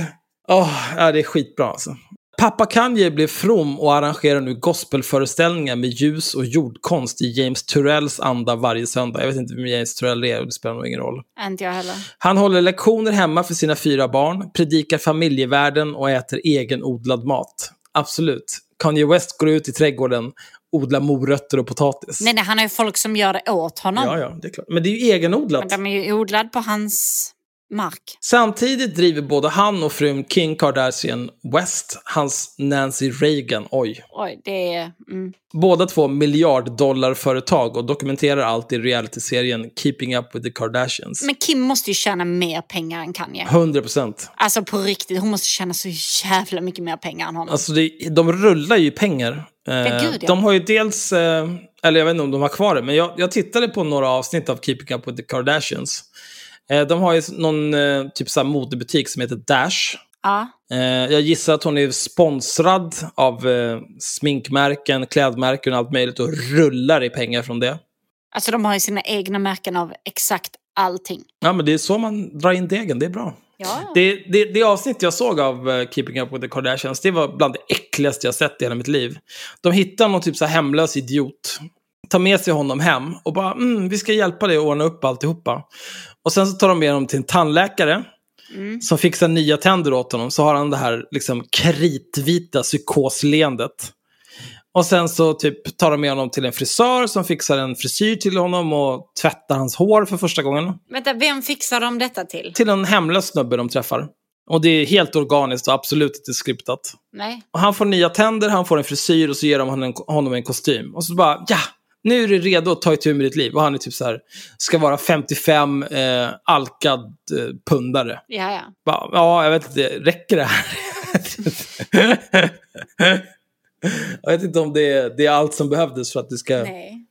Åh, ja, det är skitbra alltså. Pappa Kanye blev from och arrangerar nu gospelföreställningar med ljus och jordkonst i James Turrells anda varje söndag. Jag vet inte vem James Turrell är, det spelar nog ingen roll. Inte jag heller. Han håller lektioner hemma för sina fyra barn, predikar familjevärden och äter egenodlad mat. Absolut. Kanye West går ut i trädgården, odlar morötter och potatis. Nej, nej, han har ju folk som gör det åt honom. Ja, ja, det är klart. Men det är ju egenodlat. Men de är ju odlad på hans mark. Samtidigt driver både han och frun Kim Kardashian West hans Nancy Reagan, oj. Oj, det är... Mm. Båda två miljarddollarföretag och dokumenterar allt i realityserien Keeping Up with the Kardashians. Men Kim måste ju tjäna mer pengar än Kanye. 100 procent. Alltså på riktigt, hon måste tjäna så jävla mycket mer pengar än honom. Alltså det, de rullar ju pengar. Eh, gud, ja. De har ju dels, eh, eller jag vet inte om de har kvar det, men jag, jag tittade på några avsnitt av Keeping Up with the Kardashians. Eh, de har ju någon eh, typ så modebutik som heter Dash. ja. Eh, jag gissar att hon är sponsrad av sminkmärken, klädmärken och allt möjligt och rullar i pengar från det. Alltså de har ju sina egna märken av exakt allting. Ja, men det är så man drar in degen, det är bra. Ja. Det, det, det avsnitt jag såg av Keeping Up With The Kardashians, det var bland det äckligaste jag sett i hela mitt liv. De hittar någon typ så hemlös idiot, tar med sig honom hem och bara mm, vi ska hjälpa dig att ordna upp alltihopa. Och sen så tar de med honom till en tandläkare som fixar nya tänder åt honom. Så har han det här liksom kritvita psykosleendet. Och sen så typ tar de med honom till en frisör som fixar en frisyr till honom och tvättar hans hår för första gången. Vänta, vem fixar de detta till? Till en hemlös snubbe de träffar. Och det är helt organiskt och absolut inte skriptat. Nej. Och han får nya tänder, han får en frisyr och så ger de honom en, honom en kostym. Och så bara, ja, nu är du redo att ta itu med ditt liv. Och han är typ så här, ska vara 55, eh, alkad eh, pundare. Ja, ja. Bara, ja, jag vet inte, räcker det här? jag vet inte om det är, det är allt som behövdes för att du ska Nej.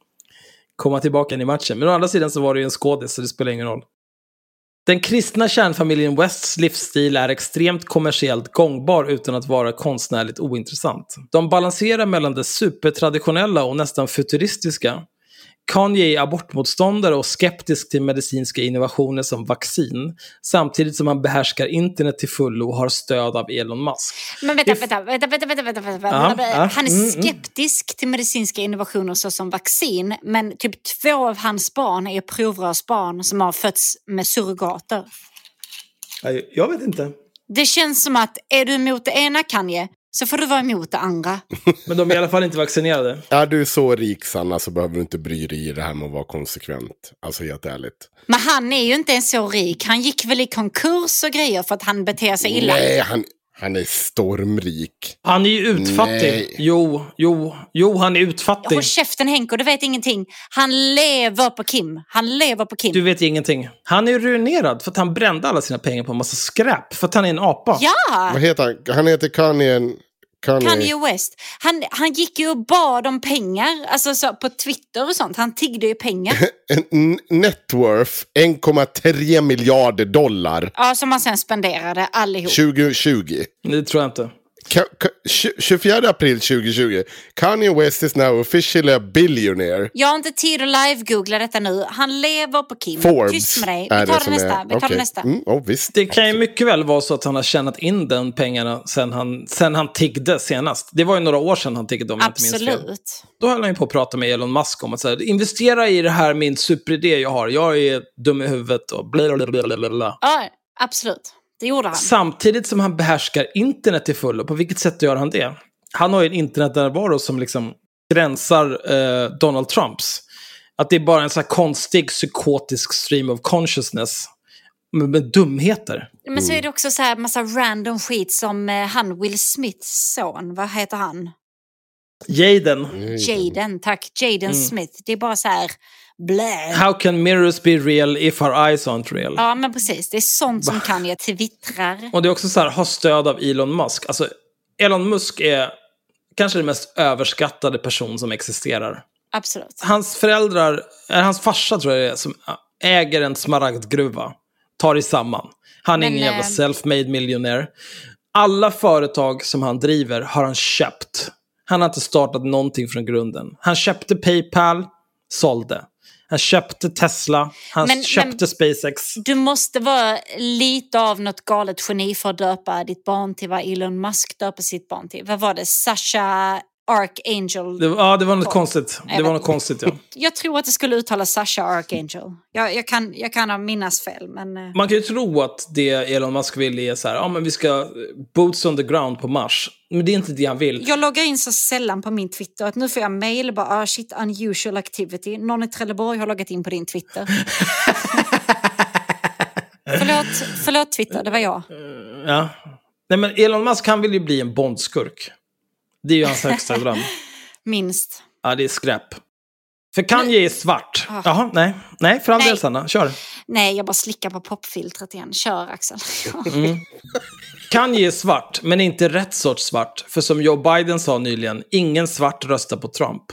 komma tillbaka in i matchen. Men å andra sidan så var det ju en skådis, så det spelar ingen roll. Den kristna kärnfamiljen Wests livsstil är extremt kommersiellt gångbar utan att vara konstnärligt ointressant. De balanserar mellan det supertraditionella och nästan futuristiska. Kanye är abortmotståndare och skeptisk till medicinska innovationer som vaccin, samtidigt som han behärskar internet till fullo och har stöd av Elon Musk. Men vänta, vänta, vänta, vänta, vänta, vänta, vänta. Ja, ja, Han är mm, mm. skeptisk till medicinska innovationer såsom vaccin, men typ två av hans barn är provrörsbarn som har fötts med surrogater. Jag- Jag vet inte. Det känns som att är du emot det ena Kanye så får du vara emot det andra. Men de är i alla fall inte vaccinerade. Är du så rik Sanna så behöver du inte bry dig i det här med att vara konsekvent. Alltså helt ärligt. Men han är ju inte ens så rik. Han gick väl i konkurs och grejer för att han beter sig illa. Nej, han, han är stormrik. Han är ju utfattig. Nej. Jo, jo, jo, han är utfattig. Håll käften Henko, du vet ingenting. Han lever på Kim. Han lever på Kim. Du vet ingenting. Han är ruinerad för att han brände alla sina pengar på en massa skräp. För att han är en apa. Ja! Vad heter han? Han heter Kanye... Kanye. Kanye West. Han, han gick ju och bad om pengar, alltså så, på Twitter och sånt. Han tiggde ju pengar. En n- net worth 1,3 miljarder dollar ja, som han sen spenderade allihop. 2020. Det tror jag inte. Ka- ka- tju- 24 april 2020. Kanye West is now officially a billionaire. Jag har inte tid att live-googla detta nu. Han lever på Kim. Forbes Tyst med dig. Vi tar det som nästa. är- Vi tar det okej. nästa. Mm, oh, visst. Det kan ju mycket väl vara så att han har tjänat in den pengarna sen han, sen han tiggde senast. Det var ju några år sedan han tiggde om jag inte minns fel. Absolut. Då höll han ju på att prata med Elon Musk om att så här, investera i det här min superidé jag har. Jag är dum i huvudet och blablabla. Ja, absolut. Det gjorde han. Samtidigt som han behärskar internet till fullo. På vilket sätt gör han det? Han har ju en internetnärvaro som liksom gränsar eh, Donald Trumps. Att det är bara en så här konstig psykotisk stream of consciousness. Med, med dumheter. Men så är det också så här massa random skit som eh, han Will Smiths son. Vad heter han? Jaden. Jaden, tack. Jaden Mm. Smith. Det är bara så här blä. How can mirrors be real if our eyes aren't real? Ja, men precis. Det är sånt som Kanye twittrar. Och det är också så här, ha stöd av Elon Musk. Alltså, Elon Musk är kanske den mest överskattade person som existerar. Absolut. Hans föräldrar, är hans farsa tror jag det är, som äger en smaragdgruva. Tar i samman. Han är Men, ingen jävla eh, self-made miljonär. Alla företag som han driver har han köpt. Han har inte startat någonting från grunden. Han köpte Paypal, sålde. Han köpte Tesla, han Men- köpte men- SpaceX. Du måste vara lite av något galet geni för att döpa ditt barn till vad Elon Musk döper sitt barn till. Vad var det? Sasha Archangel? Det, ja, det var något Kon- konstigt. Det var något konstigt, ja. Jag tror att det skulle uttalas Sasha Archangel. Jag, jag, kan, jag kan ha minnas fel, men... eh, Man kan ju tro att det Elon Musk vill är så här, ja men vi ska boots on the ground på Mars. Men det är inte det han vill. Jag loggar in så sällan på min Twitter att nu får jag mail bara ah, shit unusual activity. Någon i Trelleborg har loggat in på din Twitter. förlåt, förlåt Twitter, det var jag. Ja. Nej men Elon Musk han vill ju bli en Bondskurk. Det är ju hans högsta dröm. Minst. Ja, det är skräp. För Kanye är svart. Ah. Jaha, nej. Nej, för all del Sanna. Kör. Nej, jag bara slickar på popfiltret igen. Kör Axel. Kanye är svart, men inte rätt sorts svart. För som Joe Biden sa nyligen, ingen svart röstar på Trump.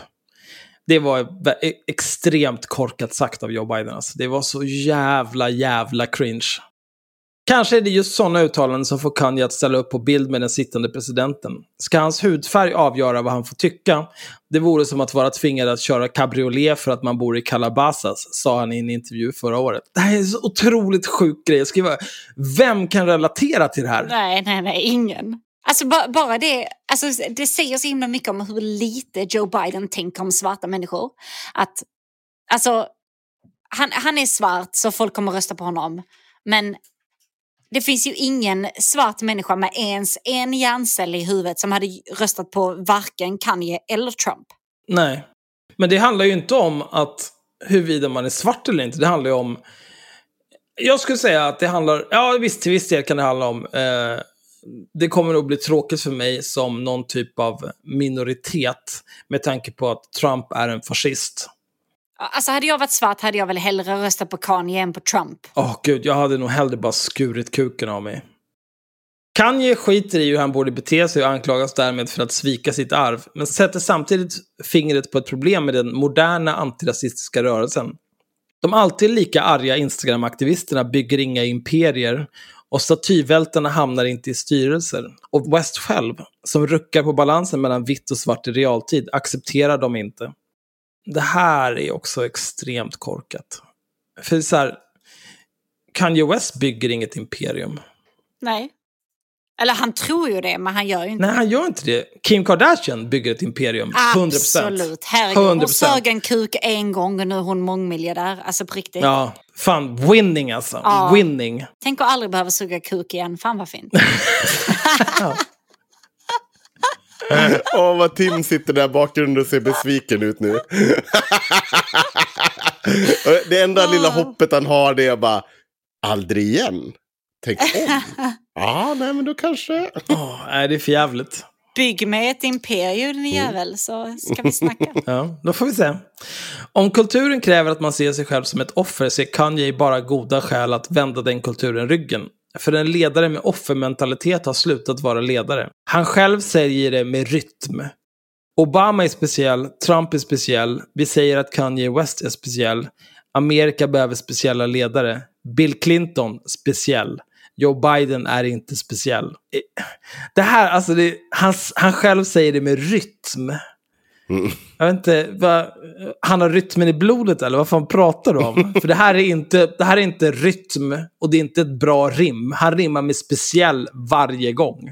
Det var vä- extremt korkat sagt av Joe Biden. Alltså. Det var så jävla, jävla cringe. Kanske är det just sådana uttalanden som får Kanye att ställa upp på bild med den sittande presidenten. Ska hans hudfärg avgöra vad han får tycka? Det vore som att vara tvingad att köra cabriolet för att man bor i Calabasas, sa han i en intervju förra året. Det här är en så otroligt sjuk grej. att skriva. vem kan relatera till det här? nej, nej, nej, ingen. Alltså bara det, alltså, det säger så himla mycket om hur lite Joe Biden tänker om svarta människor. Att, alltså, han, han är svart så folk kommer rösta på honom. Men det finns ju ingen svart människa med ens en hjärncell i huvudet som hade röstat på varken Kanye eller Trump. Nej. Men det handlar ju inte om att huruvida man är svart eller inte. Det handlar ju om Jag skulle säga att det handlar, ja visst till viss del kan det handla om, eh, det kommer nog bli tråkigt för mig som någon typ av minoritet med tanke på att Trump är en fascist. Alltså hade jag varit svart hade jag väl hellre röstat på Kanye än på Trump. Åh gud, jag hade nog hellre bara skurit kuken av mig. Kanye skiter i hur han borde bete sig och anklagas därmed för att svika sitt arv, men sätter samtidigt fingret på ett problem med den moderna antirasistiska rörelsen. De alltid lika arga Instagram-aktivisterna bygger inga imperier och statyvältarna hamnar inte i styrelser. Och West själv, som ruckar på balansen mellan vitt och svart i realtid, accepterar dem inte. Det här är också extremt korkat. För så här, Kanye West bygger inget imperium. Nej. Eller han tror ju det, men han gör ju inte Nej, han gör inte det. Kim Kardashian bygger ett imperium. 100%. Absolut. Herregud. Hon 100%. sög en kuk en gång och nu är hon mångmiljardär. Alltså på riktigt. Ja, fan winning alltså. Ja. Winning. Tänk att aldrig behöva suga kuk igen. Fan vad fint. Åh, vad Tim sitter där bakgrunden och ser besviken ut nu. Det enda lilla hoppet han har det är bara, aldrig igen. Tänk om. Ja, nej men då kanske. Åh, nej, det är för jävligt. Bygg med ett imperium din jävel så ska vi snacka. Ja, då får vi se. Om kulturen kräver att man ser sig själv som ett offer ser Kanye bara goda skäl att vända den kulturen ryggen. För en ledare med offermentalitet har slutat vara ledare. Han själv säger det med rytm. Obama är speciell, Trump är speciell, vi säger att Kanye West är speciell. Amerika behöver speciella ledare. Bill Clinton, speciell. Joe Biden är inte speciell. Det här, alltså, det, han, han själv säger det med rytm. Jag vet inte, vad, han har rytmen i blodet eller vad fan pratar du om? För det här, är inte, det här är inte rytm och det är inte ett bra rim. Han rimmar med speciell varje gång.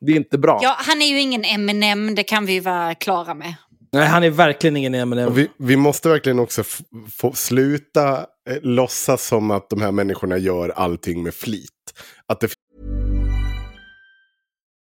Det är inte bra. Ja, han är ju ingen Eminem, det kan vi ju vara klara med. Nej, han är verkligen ingen Eminem. Vi, vi måste verkligen också få sluta eh, låtsas som att de här människorna gör allting med flit. Att det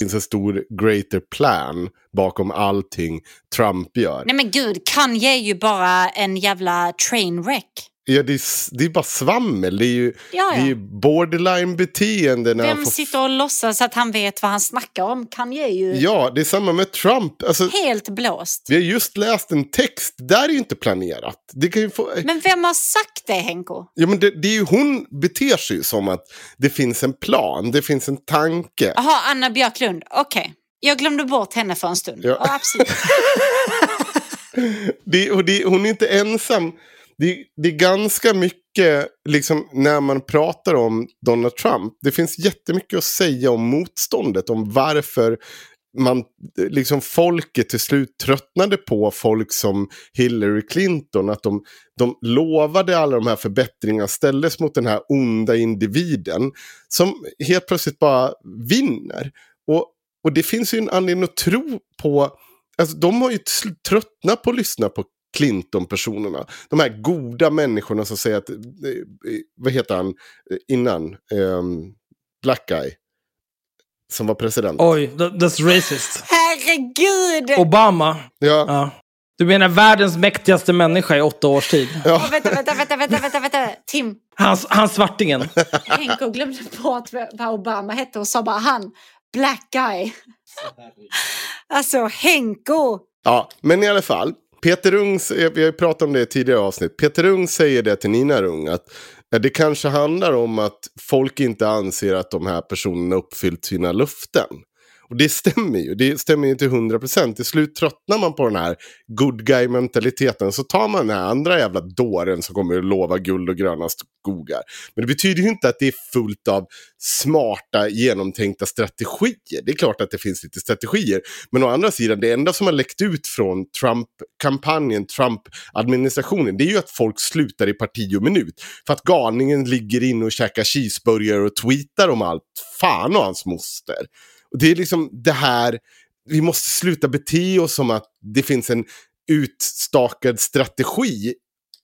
Finns en stor greater plan bakom allting Trump gör. Nej men gud, Kanye är ju bara en jävla trainwreck. Ja, det, är, det är bara svammel. Det är ju, Ja, ja. Det är ju borderline-beteende. när han Vem får- sitter och låtsas att han vet vad han snackar om? Kanye är ju Ja, det är samma med Trump. Alltså, helt blåst. vi har just läst en text. Där är ju inte planerat. Det kan få... Men vem har sagt det, Henko? Ja, men det, det är ju hon beter sig ju som att det finns en plan, det finns en tanke. Jaha, Anna Björklund. Okej. Jag glömde bort henne för en stund. Ja. Ja. absolut. Det, det, hon är inte ensam. Det, det är ganska mycket, liksom, när man pratar om Donald Trump, det finns jättemycket att säga om motståndet, om varför man, liksom folket till slut tröttnade på folk som Hillary Clinton, att de, de lovade alla de här förbättringarna ställdes mot den här onda individen som helt plötsligt bara vinner. Och, och det finns ju en anledning att tro på Alltså, de har ju tröttnat på att lyssna på Clinton-personerna. De här goda människorna som säger att, eh, eh, vad heter han eh, innan? Ehm, Black guy. Som var president. Oj, that- that's racist. Herregud! Obama. Ja, Ja. Du menar världens mäktigaste människa i åtta års tid? Åh, vänta, vänta, vänta, vänta, vänta, vänta. Tim, Han, han svartingen. Henko glömde bort vad Obama hette och sa bara han, black guy. Alltså, Henko. ja, men i alla fall. Peter Ung, eh, vi har ju pratat om det i tidigare avsnitt. Peter Ung säger det till Nina Rung att eh, det kanske handlar om att folk inte anser att de här personerna uppfyllt sina luften. Och det stämmer ju. Det stämmer ju till 100%. Till slut tröttnar man på den här good guy-mentaliteten. Så tar man den här andra jävla dåren som kommer att lova guld och gröna skogar. Men det betyder ju inte att det är fullt av smarta, genomtänkta strategier. Det är klart att det finns lite strategier. Men å andra sidan, det enda som har läckt ut från Trump-kampanjen, Trump-administrationen, det är ju att folk slutar i parti och minut. För att galningen ligger inne och käkar cheeseburgare och tweetar om allt. Fan och hans moster. Det är liksom det här, vi måste sluta bete oss som att det finns en utstakad strategi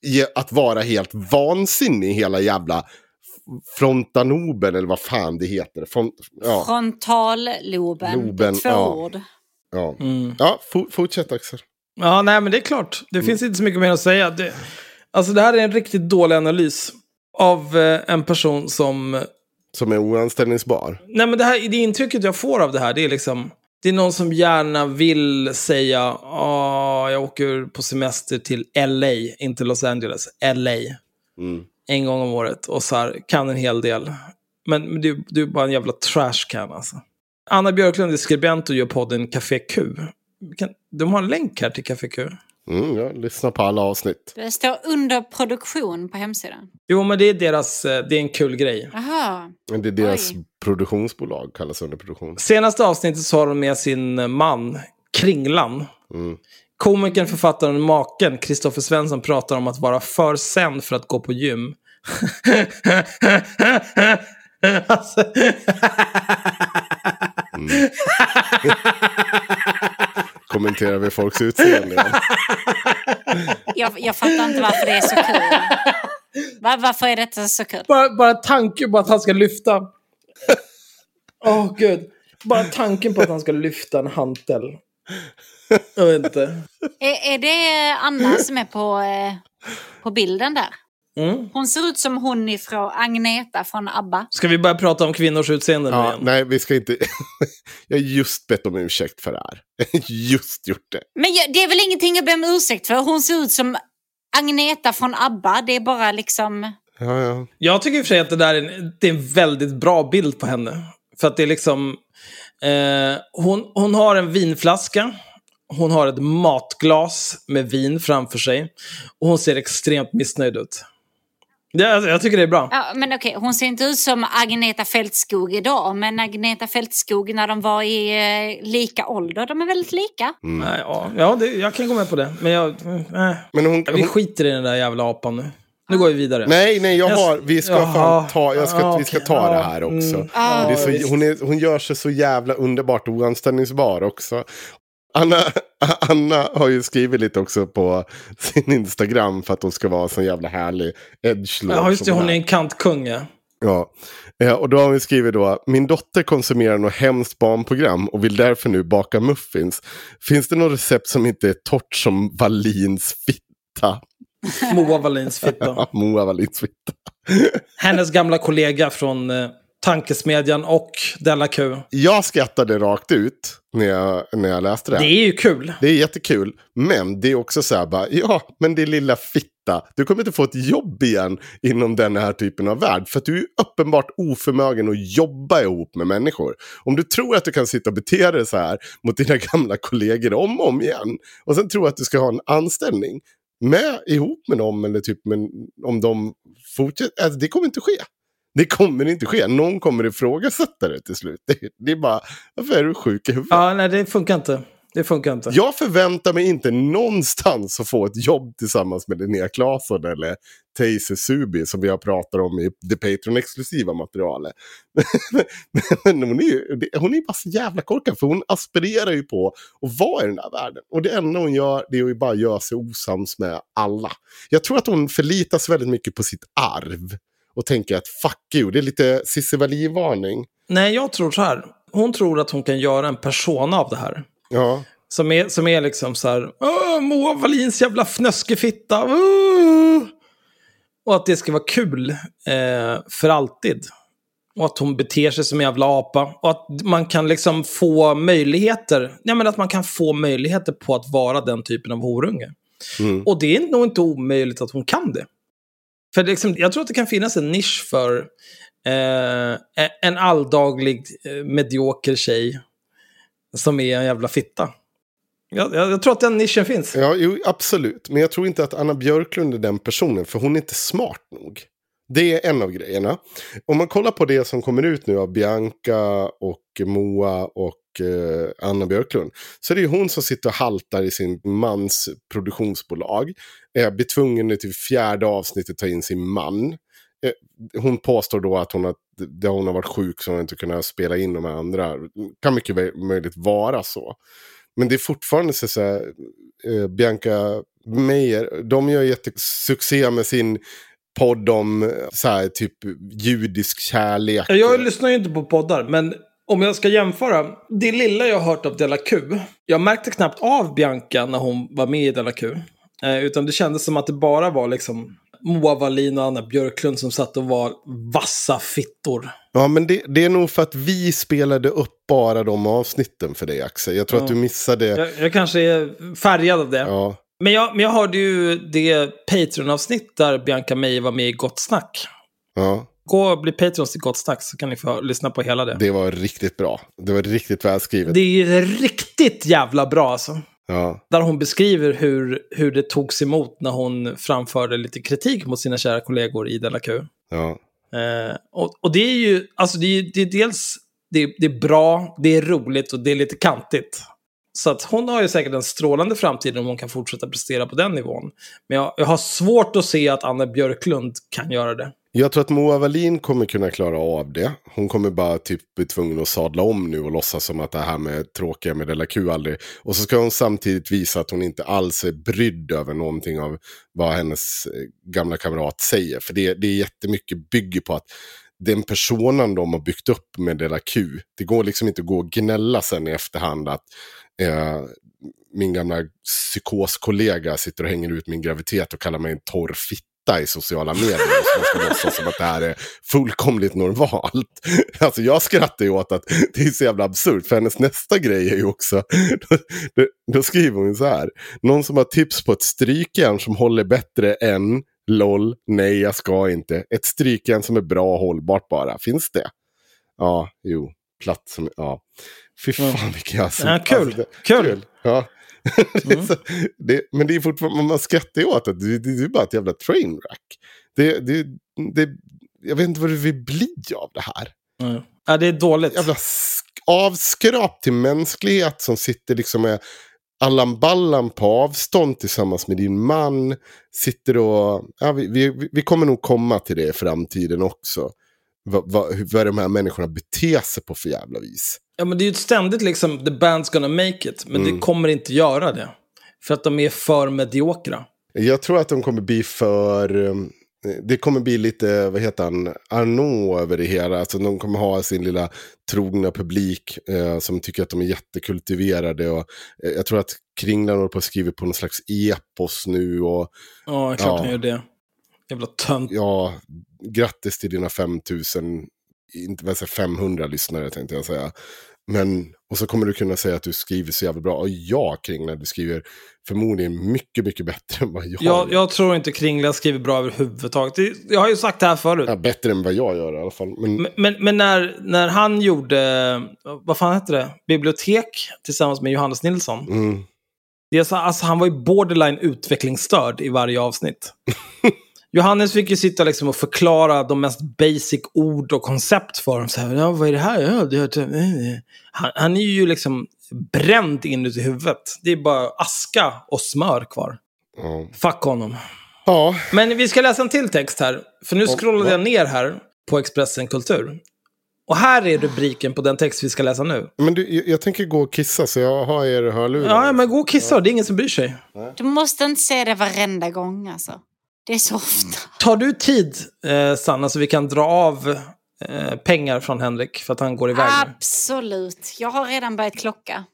i att vara helt vansinnig i hela jävla frontanoben eller vad fan det heter. Front, ja. Frontalloben, Loben, två ja. ord. Ja, Mm. ja for, fortsätt Axel. Ja, nej men det är klart. Det finns inte så mycket mer att säga. Det, alltså det här är en riktigt dålig analys av eh, en person som... Som är oanställningsbar. Nej men det, här, det intrycket jag får av det här, det är liksom... Det är någon som gärna vill säga, ah, jag åker på semester till LA, inte Los Angeles, LA. Mm. En gång om året och så här, kan en hel del. Men, men du, du är bara en jävla trash can alltså. Anna Björklund är skribent och gör podden Café Q. Kan, de har en länk här till Café Q. Mm, ja, lyssna på alla avsnitt. Det står under produktion på hemsidan. Jo, men det är deras, eh, det är en kul grej. Men Det är deras Oj. produktionsbolag, kallas underproduktion. Senaste avsnittet så har de med sin man, Kringlan. Mm. Komikern, författaren och maken, Kristoffer Svensson, pratar om att vara för sen för att gå på gym. alltså... Kommenterar vi folks utseende. Jag, jag fattar inte varför det är så kul. Va, varför är detta så kul? bara, bara tanken på att han ska lyfta... Åh, gud. Bara tanken på att han ska lyfta en hantel. Jag vet inte. Är, är det Anna som är på, eh, på bilden där? Mm. Hon ser ut som hon ifrån Agneta från ABBA. Ska vi börja prata om kvinnors utseende nu Ja, igen? nej, vi ska inte... jag har just bett om ursäkt för det här. just gjort det. Men jag, det är väl ingenting att be om ursäkt för? Hon ser ut som Agneta från ABBA. Det är bara liksom... Ja, ja. Jag tycker i och för sig att det där är en, det är en väldigt bra bild på henne. För att det är liksom... Eh, hon, hon har en vinflaska. Hon har ett matglas med vin framför sig. Och hon ser extremt missnöjd ut. Det, alltså, jag tycker det är bra. Ja, men okej, hon ser inte ut som Agneta Fältskog idag. Men Agneta Fältskog när de var i eh, lika ålder, de är väldigt lika. Nej, ja, ja det, jag kan gå med på det. Men jag... Eh, Men hon, vi hon, skiter i den där jävla apan nu. Nu går vi vidare. nej, nej, jag har... Vi ska, Jaha. fan ta, jag ska, Ja, vi ska okej. ta det Ja, här också. mm. Ja, det är så, hon, är, hon gör sig så jävla underbart oanställningsbar också. Anna, Anna har ju skrivit lite också på sin Instagram för att hon ska vara sån jävla härlig edgelord. Ja, just det. Hon är. en kantkung, ja. Eh, och då har vi skrivit då, min dotter konsumerar något hemskt barnprogram och vill därför nu baka muffins. Finns det något recept som inte är torrt som Wallins fitta? Moa Wallins fitta. Ja, Moa Wallins fitta. Hennes gamla kollega från eh, Tankesmedjan och Della Q. Jag skrattade rakt ut när jag, när jag läste det Det är ju kul. Det är jättekul, men det är också så här bara, ja, men det är lilla fitta. Du kommer inte få ett jobb igen inom den här typen av värld. För att du är uppenbart oförmögen att jobba ihop med människor. Om du tror att du kan sitta och bete dig så här mot dina gamla kollegor om och om igen. Och sen tror att du ska ha en anställning med ihop med dem eller typ med, om de fortsätter. Alltså, det kommer inte ske. Det kommer inte ske. Någon kommer ifrågasätta det till slut. Det, det är bara, varför är du sjuk i huvudet? Ja, nej, det funkar inte. Det funkar inte. Jag förväntar mig inte någonstans att få ett jobb tillsammans med Linnea Claesson eller Taser Subi som vi har pratat om i det Patreon-exklusiva materialet. Men hon är ju hon är bara så jävla korkad för hon aspirerar ju på att vara i den där världen. Och det enda hon gör det är ju bara göra sig osams med alla. Jag tror att hon förlitas väldigt mycket på sitt arv. Och tänker att fuck you, det är lite Cissi Wallin-varning. Nej, jag tror så här. Hon tror att hon kan göra en persona av det här. Ja, Som är, som är liksom så här, Moa Wallins jävla fnöskefitta. Åh! Och att det ska vara kul eh, för alltid. Och att hon beter sig som en jävla apa. Och att man kan liksom få möjligheter. Ja, men att man kan få möjligheter på att vara den typen av horunge. Mm. Och det är nog inte omöjligt att hon kan det. För liksom, jag tror att det kan finnas en nisch för eh, e- en alldaglig eh, medioker tjej som är en jävla fitta. Jag, jag, jag tror att den nischen finns. Ja, jo, absolut. Men jag tror inte att Anna Björklund är den personen, för hon är inte smart nog. Det är en av grejerna. Om man kollar på det som kommer ut nu av Bianca och Moa och Eh, Anna Björklund. Så det är hon som sitter och haltar i sin mans produktionsbolag. Eh, blir tvungen till fjärde avsnittet ta in sin man. Eh, hon påstår då att hon har, det hon har varit sjuk så hon inte kunnat spela in de andra. Kan mycket väl- möjligt vara så. Men det är fortfarande så, så här, eh, Bianca Meyer, de gör jättesuccé med sin podd om eh, så här, typ judisk kärlek. Jag lyssnar ju inte på poddar, men om jag ska jämföra. Det lilla jag har hört av Della Q. Jag märkte knappt av Bianca när hon var med i Della Q. Eh, utan det kändes som att det bara var liksom Moa Wallin och Anna Björklund som satt och var vassa fittor. Ja, men det, det är nog för att vi spelade upp bara de avsnitten för dig, Axel. Jag tror Ja. att du missade... Jag, jag kanske är färgad av det. Ja, Men, jag, men jag hörde ju det Patreon-avsnitt där Bianca Meijer var med i Gott Snack. ja, Gå och bli Patrons i Gott Snack så kan ni få lyssna på hela det. Det, det var riktigt bra. Det var riktigt välskrivet. är ju riktigt jävla bra alltså. Ja, Där hon beskriver hur, hur det togs emot när hon framförde lite kritik mot sina kära kollegor i Della Q. ja. Eh, och, och det är ju, alltså det är, det är dels, det är, det är bra, det är roligt och det är lite kantigt. Så att hon har ju säkert en strålande framtid om hon kan fortsätta prestera på den nivån. Men jag, jag har svårt att se att Anna Björklund kan göra det. Jag tror att Moa Wallin kommer kunna klara av det. Hon kommer bara typ bli tvungen att sadla om nu och låtsas som att det här med tråkiga med Della Q aldrig... Och så ska hon samtidigt visa att hon inte alls är brydd över någonting av vad hennes eh, gamla kamrat säger. För det, det är jättemycket bygger på att den personen de har byggt upp med Della Q, det går liksom inte att gå och gnälla sen i efterhand att eh, min gamla psykoskollega sitter och hänger ut min graviditet och kallar mig en torr fitta i sociala medier. Så man ska låtsas som att det här är fullkomligt normalt. Alltså jag skrattar ju åt att det är så jävla absurt. För hennes nästa grej är ju också, då, då, skriver hon så här. Någon som har tips på ett strykjärn som håller bättre än LOL, nej jag ska inte. Ett strykjärn som är bra och hållbart bara. Finns det? Ja, jo. Platt som, ja. Fy fan vilken jag Ja, kul. det- Kul. Ja. Så det, men det är fortfarande, man skrattar ju åt det. Det, det, det är bara ett jävla trainwreck. Det, det, det, jag vet inte vad det vill bli av det här. Mm. Ja, det är dåligt. Jävla sk- avskrap till mänsklighet som sitter liksom med Allan Ballan på avstånd tillsammans med din man. Sitter och, ja, vi, vi, vi kommer nog komma till det i framtiden också. Vad, vad, vad de här människorna beter sig på för jävla vis. Ja, men det är ju ständigt liksom, the band's gonna make it. Men Mm. det kommer inte göra det. För att de är för mediokra. Jag tror att de kommer bli för... um, Det kommer bli lite, vad heter han, Arnaud över det hela. Alltså de kommer ha sin lilla trogna publik eh, som tycker att de är jättekultiverade. Och, eh, jag tror att Kringlan håller på att skriva på någon slags epos nu. Och Ja, klart Ja. han gör det. Jävla tönt. ja, grattis till dina 5000, inte vad jag säger, 500 lyssnare tänkte jag säga. Men, och så kommer du kunna säga att du skriver så jävla bra. Och ja, Kringlan, du skriver förmodligen mycket, mycket bättre än vad jag Jag, jag tror inte Kringla skriver bra överhuvudtaget. Det, jag har ju sagt det här förut. Ja, bättre än vad jag gör i alla fall. Men, Men, men, men när, när han gjorde, vad fan hette det? Bibliotek tillsammans med Johannes Nilsson. mm, Det är så, alltså, han var ju borderline utvecklingsstörd i varje avsnitt. Johannes fick ju sitta liksom och förklara de mest basic ord och koncept för dem. Så här, ja, vad är det här? Ja, det, det, han, han är ju liksom bränd inuti huvudet. Det är bara aska och smör kvar. ja. Fuck honom. ja, Men vi ska läsa en till text här. För nu scrollade jag ner här på Expressen Kultur. Och här är rubriken på den text vi ska läsa nu. men du, jag, jag tänker gå och kissa så jag har er hörlurar. Ja, men gå och kissa. Det är ingen som bryr sig. Du måste inte säga det varenda gång alltså. Det är så ofta. Tar du tid, eh, Sanna, så vi kan dra av eh, pengar från Henrik för att han går iväg nu? Absolut. Jag har redan börjat klocka.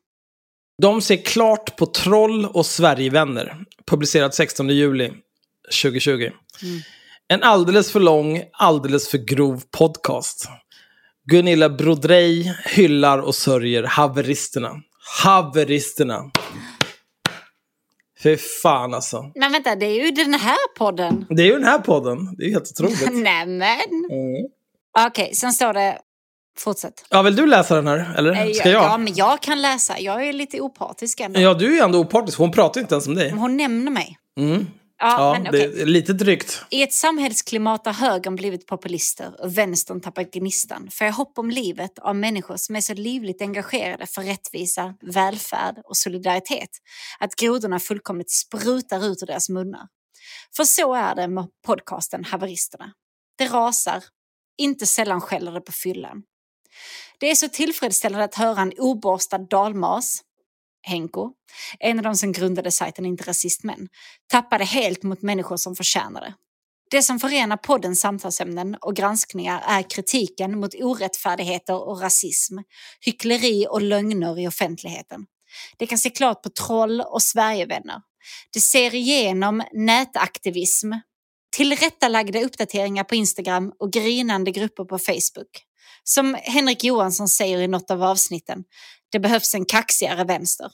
De ser klart på Troll och Sverigevänner. Publicerat 16 juli 2020. En alldeles för lång, alldeles för grov podcast. Gunilla Brodrej hyllar och sörjer haveristerna. Haveristerna. Fy fan alltså. Men vänta, det är ju den här podden. Det är ju den här podden. Det är ju helt otroligt. Nämen. Mm. Okej, sen står det... Fortsätt. Ja, vill du läsa den här? Eller Eh, ska Ja, jag? men jag kan läsa. Jag är lite opartisk ändå. Ja, du är ändå opartisk. Hon pratar ju inte ens om dig. Hon nämner mig. Mm. Ja, Ja, men det okej. är lite drygt. I ett samhällsklimat där högern blivit populister och vänstern tappat gnistan får jag hopp om livet av människor som är så livligt engagerade för rättvisa, välfärd och solidaritet att grodorna fullkomligt sprutar ut ur deras munnar. För så är det med podcasten Haveristerna. Det rasar, inte sällan skäller det på fyllan. Det är så tillfredsställande att höra en oborstad dalmas, Henko, en av de som grundade sajten Inte Rasistmän, tappade helt mot människor som förtjänar det. Det som förenar poddens samtalsämnen och granskningar är kritiken mot orättfärdigheter och rasism, hyckleri och lögner i offentligheten. Det kan se klart på troll och Sverigevänner. Det ser igenom nätaktivism, tillrättalagda uppdateringar på Instagram och grinande grupper på Facebook. Som Henrik Johansson säger i något av avsnitten, det behövs en kaxigare vänster.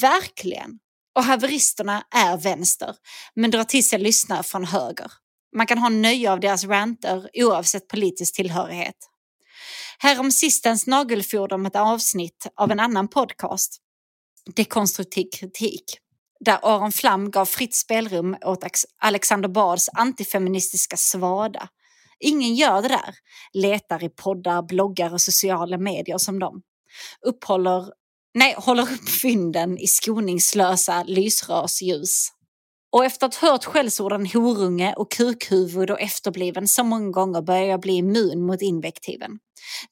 Verkligen! Och haveristerna är vänster, men drar till sig lyssnare från höger. Man kan ha nöje av deras ranter oavsett politisk tillhörighet. Härom sistens nagelfor de ett avsnitt av en annan podcast, Dekonstruktiv kritik, där Aron Flam gav fritt spelrum åt Alexander Bards antifeministiska svada. Ingen gör det där, letar i poddar, bloggar och sociala medier som dem. Upphåller, nej, håller upp fynden i skoningslösa lysrörsljus. Och efter att ha hört skällsorden horunge och kukhuvud och efterbliven så många gånger börjar jag bli immun mot invektiven.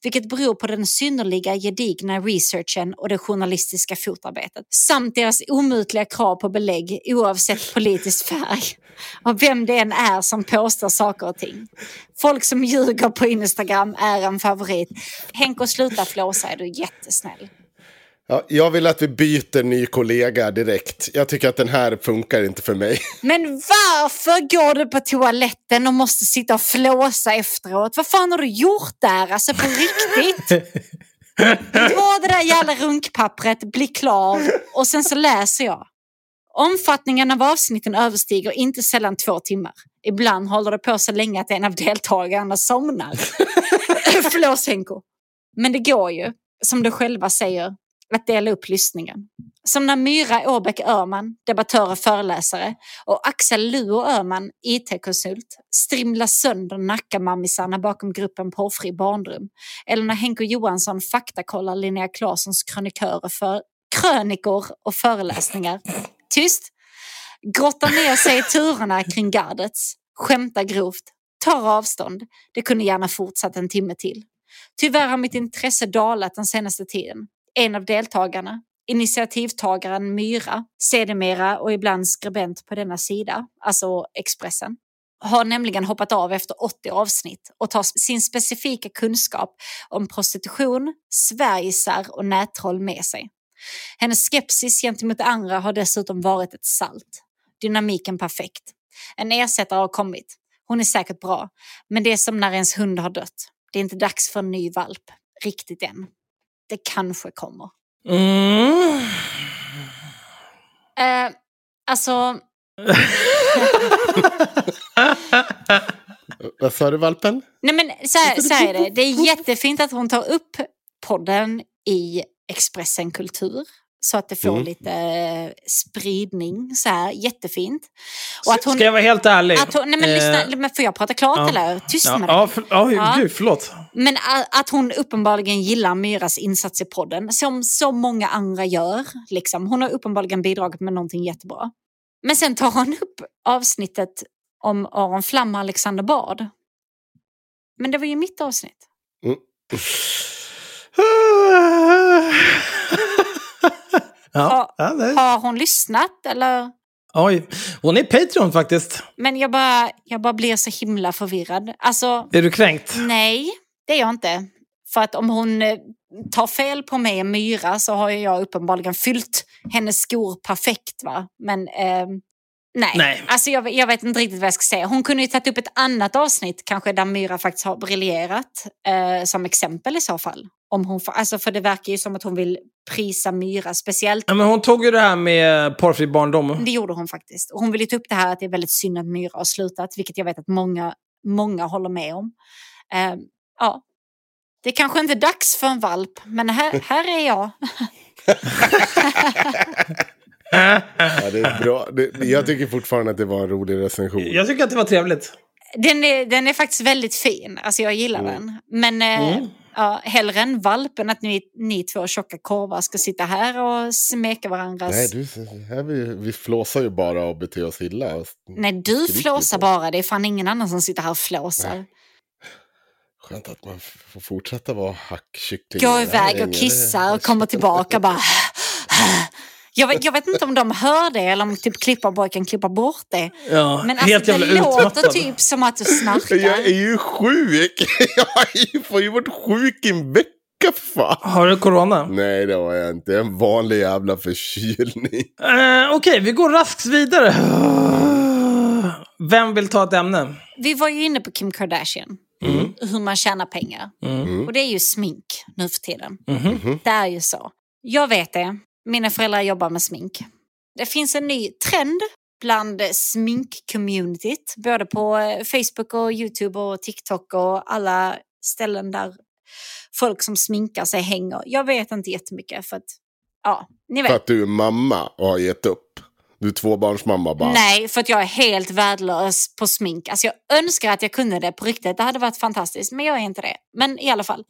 Vilket beror på den synnerliga gedigna researchen och det journalistiska fotarbetet. Samt deras omutliga krav på belägg oavsett politisk färg. Och vem det än är som påstår saker och ting. Folk som ljuger på Instagram är en favorit. Henko sluta flåsa är du jättesnäll. Ja, jag vill att vi byter ny kollega direkt. Jag tycker att den här funkar inte för mig. Men varför går du på toaletten och måste sitta och flåsa efteråt? Vad fan har du gjort där? Alltså på riktigt? Ta det där jävla runkpappret, bli klar och sen så läser jag. Omfattningen av avsnitten överstiger inte sällan två timmar. Ibland håller det på så länge att en av deltagarna somnar. Flås Henko. Men det går ju, som du själva säger, att dela upp lyssningen. Som när Myra Åbäck Öhman, debattör och föreläsare, och Axel Luo Öhman, IT-konsult, strimlar sönder Nackamammisarna bakom gruppen Porrfri barnrum. Eller när Henko Johansson faktakollar Linnea Claessons krönikörer för krönikor och föreläsningar. Tyst! Grottar ner sig i turerna kring gardets, skämtar grovt, tar avstånd. Det kunde gärna fortsatt en timme till. Tyvärr har mitt intresse dalat den senaste tiden. En av deltagarna, initiativtagaren Myra, sedermera och ibland skribent på denna sida, alltså Expressen, har nämligen hoppat av efter 80 avsnitt och tar sin specifika kunskap om prostitution, Sverigesar och nättroll med sig. Hennes skepsis gentemot andra har dessutom varit ett salt. Dynamiken perfekt. En ersättare har kommit. Hon är säkert bra, men det är som när ens hund har dött. Det är inte dags för en ny valp. Riktigt än. Det kanske kommer. Mm. Eh, alltså, Vad sa du, valpen? nej men så här, så här är det. Det är jättefint att hon tar upp podden i Expressen Kultur. Så att det får Mm. lite eh, spridning. Så här, jättefint. Och att hon, Ska jag vara helt ärlig? hon, nej men lyssna, Eh, men får jag prata klart ja. eller? Tyst ja, med dig. ja, för, ja, Ja. gud, förlåt. Men att hon uppenbarligen gillar Myras insats i podden, som så många andra gör. Liksom. Hon har uppenbarligen bidragit med någonting jättebra. Men sen tar hon upp avsnittet om Aron Flam och Alexander Bard. Men det var ju mitt avsnitt. ja, ja, nej. Har hon lyssnat eller? Oj, hon är Patreon faktiskt. Men jag bara, jag bara blir så himla förvirrad. Alltså, Är du kränkt? nej, det är jag inte. För att om hon eh, tar fel på mig och Myra så har jag uppenbarligen fyllt hennes skor perfekt. Va? Men eh, Nej, Nej. Alltså jag, jag vet inte riktigt vad jag ska säga. Hon kunde ju tagit upp ett annat avsnitt kanske där Myra faktiskt har briljerat eh, som exempel i så fall. Om hon alltså för det verkar ju som att hon vill prisa Myra speciellt. Ja, men hon tog ju det här med porrfri barndom. Det gjorde hon faktiskt. Och hon vill ju ta upp det här att det är väldigt synd att Myra har slutat, vilket jag vet att många, många håller med om. Eh, ja, det är kanske inte är dags för en valp, men här, här är jag. Ja, det är bra. Det, jag tycker fortfarande att det var en rolig recension. Jag tycker att det var trevligt. Den är, den är faktiskt väldigt fin, alltså jag gillar den. Men eh, ja, hellre en valp än att ni, ni två tjocka korvar ska sitta här och smeka varandras... Nej, du, här vi, vi flåsar ju bara och beter oss illa. Nej, du flåsar bara. Det är fan ingen annan som sitter här och flåsar. Skönt att man får fortsätta vara hackkyckling. Gå iväg och kissa och kommer tillbaka bara... Jag vet, jag vet inte om de hör det eller om typ klipparbocken klipper bort det. Ja, Men helt alltså, det jävla låter utmattad. typ som att du snarkar. Jag är ju sjuk! Jag är ju- får ju varit sjuk i en vecka fan. Har du corona? Nej, det har jag inte. En vanlig jävla förkylning. Eh, Okej, vi går raskt vidare. Vem vill ta ett ämne? Vi var ju inne på Kim Kardashian. Hur man tjänar pengar. Och det är ju smink nu för tiden. Det är ju så. Jag vet det. Mina föräldrar jobbar med smink. Det finns en ny trend bland smink-communityt. Både på eh, Facebook och YouTube och TikTok och alla ställen där folk som sminkar sig hänger. Jag vet inte jättemycket för att, ja, ni vet. För att du är mamma och har gett upp. Du är tvåbarnsmamma bara. Nej, för att jag är helt värdelös på smink. Alltså jag önskar att jag kunde det på riktigt. Det hade varit fantastiskt, men jag är inte det. Men i alla fall.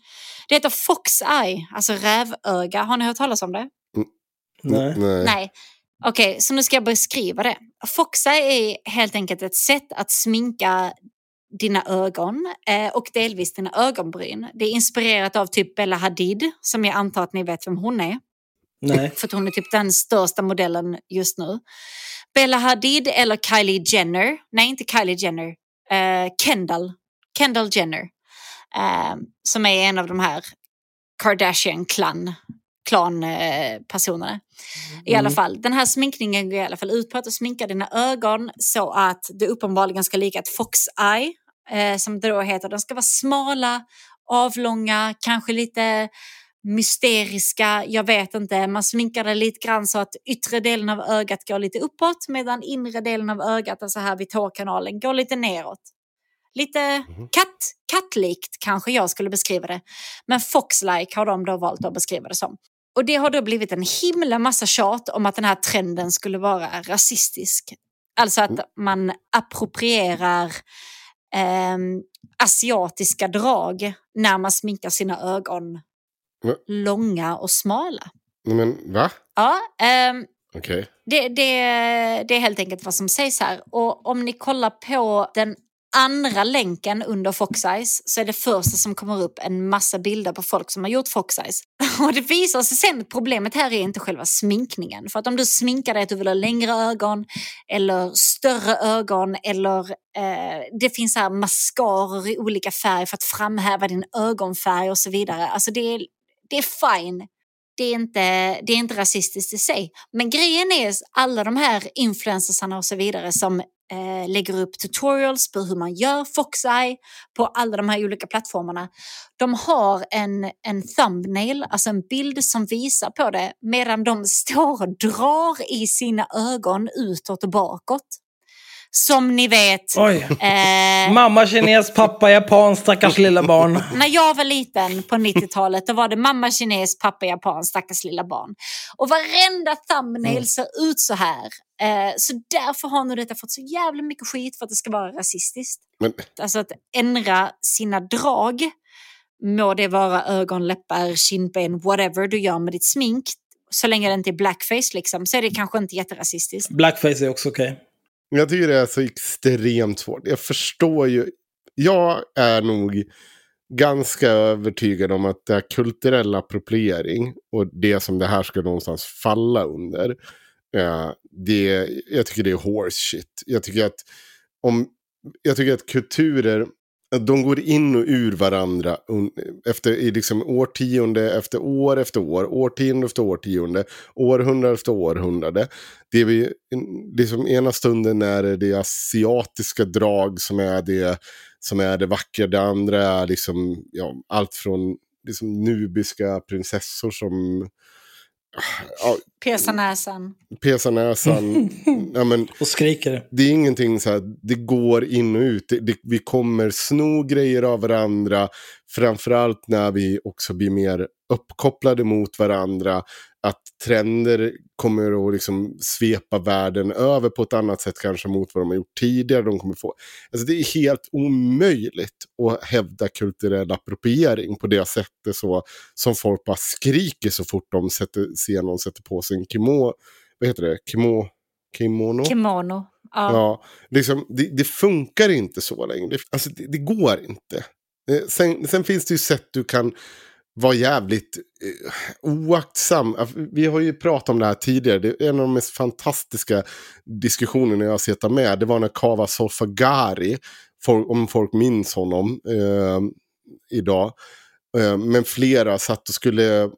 Det heter Fox Eye, alltså rävöga. Har ni hört talas om det? Nej. Nej. Nej. Okej, så nu ska jag beskriva det. Fox Eye är helt enkelt ett sätt att sminka dina ögon eh, och delvis dina ögonbryn. Det är inspirerat av typ Bella Hadid, som jag antar att ni vet vem hon är. Nej. För att hon är typ den största modellen just nu. Bella Hadid eller Kylie Jenner. Nej, inte Kylie Jenner. Eh, Kendall. Kendall Jenner. Eh, som är en av de här Kardashian-klan klan-personerna. I alla fall, den här sminkningen går i alla fall ut på att du sminkar dina ögon så att det uppenbarligen ska lika ett fox eye, eh, som det då heter. De ska vara smala, avlånga, kanske lite mysteriska, jag vet inte. Man sminkar det lite grann så att yttre delen av ögat går lite uppåt medan inre delen av ögat, alltså här vid tårkanalen, går lite neråt. Lite katt, kattlikt kanske jag skulle beskriva det. Men fox-like har de då valt att beskriva det som. Och det har då blivit en himla massa tjat om att den här trenden skulle vara rasistisk. Alltså att man approprierar ehm, asiatiska drag när man sminkar sina ögon Va? långa och smala. Men va? Ja, ehm, Okej. det, det, det är helt enkelt vad som sägs här. Och om ni kollar på den andra länken under foxeyes så är det första som kommer upp en massa bilder på folk som har gjort foxeyes. Och det visar sig sen att problemet här är inte själva sminkningen. För att om du sminkar dig att du vill ha längre ögon eller större ögon eller eh, det finns här mascaror i olika färger för att framhäva din ögonfärg och så vidare. Alltså det är, det är fine det är, inte, det är inte rasistiskt i sig. Men grejen är alla de här influencersarna och så vidare som eh, lägger upp tutorials på hur man gör Foxeye på alla de här olika plattformarna. De har en, en thumbnail, alltså en bild som visar på det medan de står och drar i sina ögon utåt och bakåt. Som ni vet, Oj. eh, Mamma kines, pappa japan, stackars lilla barn. när jag var liten på 90-talet då var det mamma kines, pappa japan, stackars lilla barn. Och varenda thumbnail ser ut så här. Eh, så därför har nu detta fått så jävla mycket skit för att det ska vara rasistiskt. Men Alltså att ändra sina drag, må det vara ögon, läppar, kindben, whatever du gör med ditt smink. Så länge det inte är blackface liksom, så är det kanske inte jätterasistiskt. Blackface är också okej jag tycker det är så extremt svårt. Jag förstår ju. Jag är nog ganska övertygad om att det är kulturella appropriering och det som det här ska någonstans falla under. eh, det, jag tycker det är horse shit. Jag tycker att om jag tycker att kulturer, att de går in och ur varandra efter i liksom årtionde efter år efter år, årtionde efter årtionde, århundrade efter århundrade. Det är vi, liksom ena stunden är det det asiatiska drag som är det som är det vackra, det andra är liksom ja, allt från liksom nubiska prinsessor som ja, Pierca näsan. pesar näsan. ja, men, Och skriker. det är ingenting så här, det går in och ut. Det, det, vi kommer sno grejer av varandra. Framförallt när vi också blir mer uppkopplade mot varandra. Att trender kommer att liksom svepa världen över på ett annat sätt kanske mot vad de har gjort tidigare. De kommer få, alltså det är helt omöjligt att hävda kulturell appropriering på det sättet så, som folk bara skriker så fort de sätter, ser någon sätter på sig en kimo, vad heter det? Kimo, kimono? Kimono. Ja. Ja, liksom, det, det funkar inte så länge. Det, alltså, det, det går inte. Eh, Sen, sen finns det ju sätt du kan var jävligt eh, oaktsam. Vi har ju pratat om det här tidigare. Det är en av de mest fantastiska diskussionerna jag har sett med. Det var när Kava Solfagari, om folk minns honom eh, idag. Eh, Men flera satt och skulle,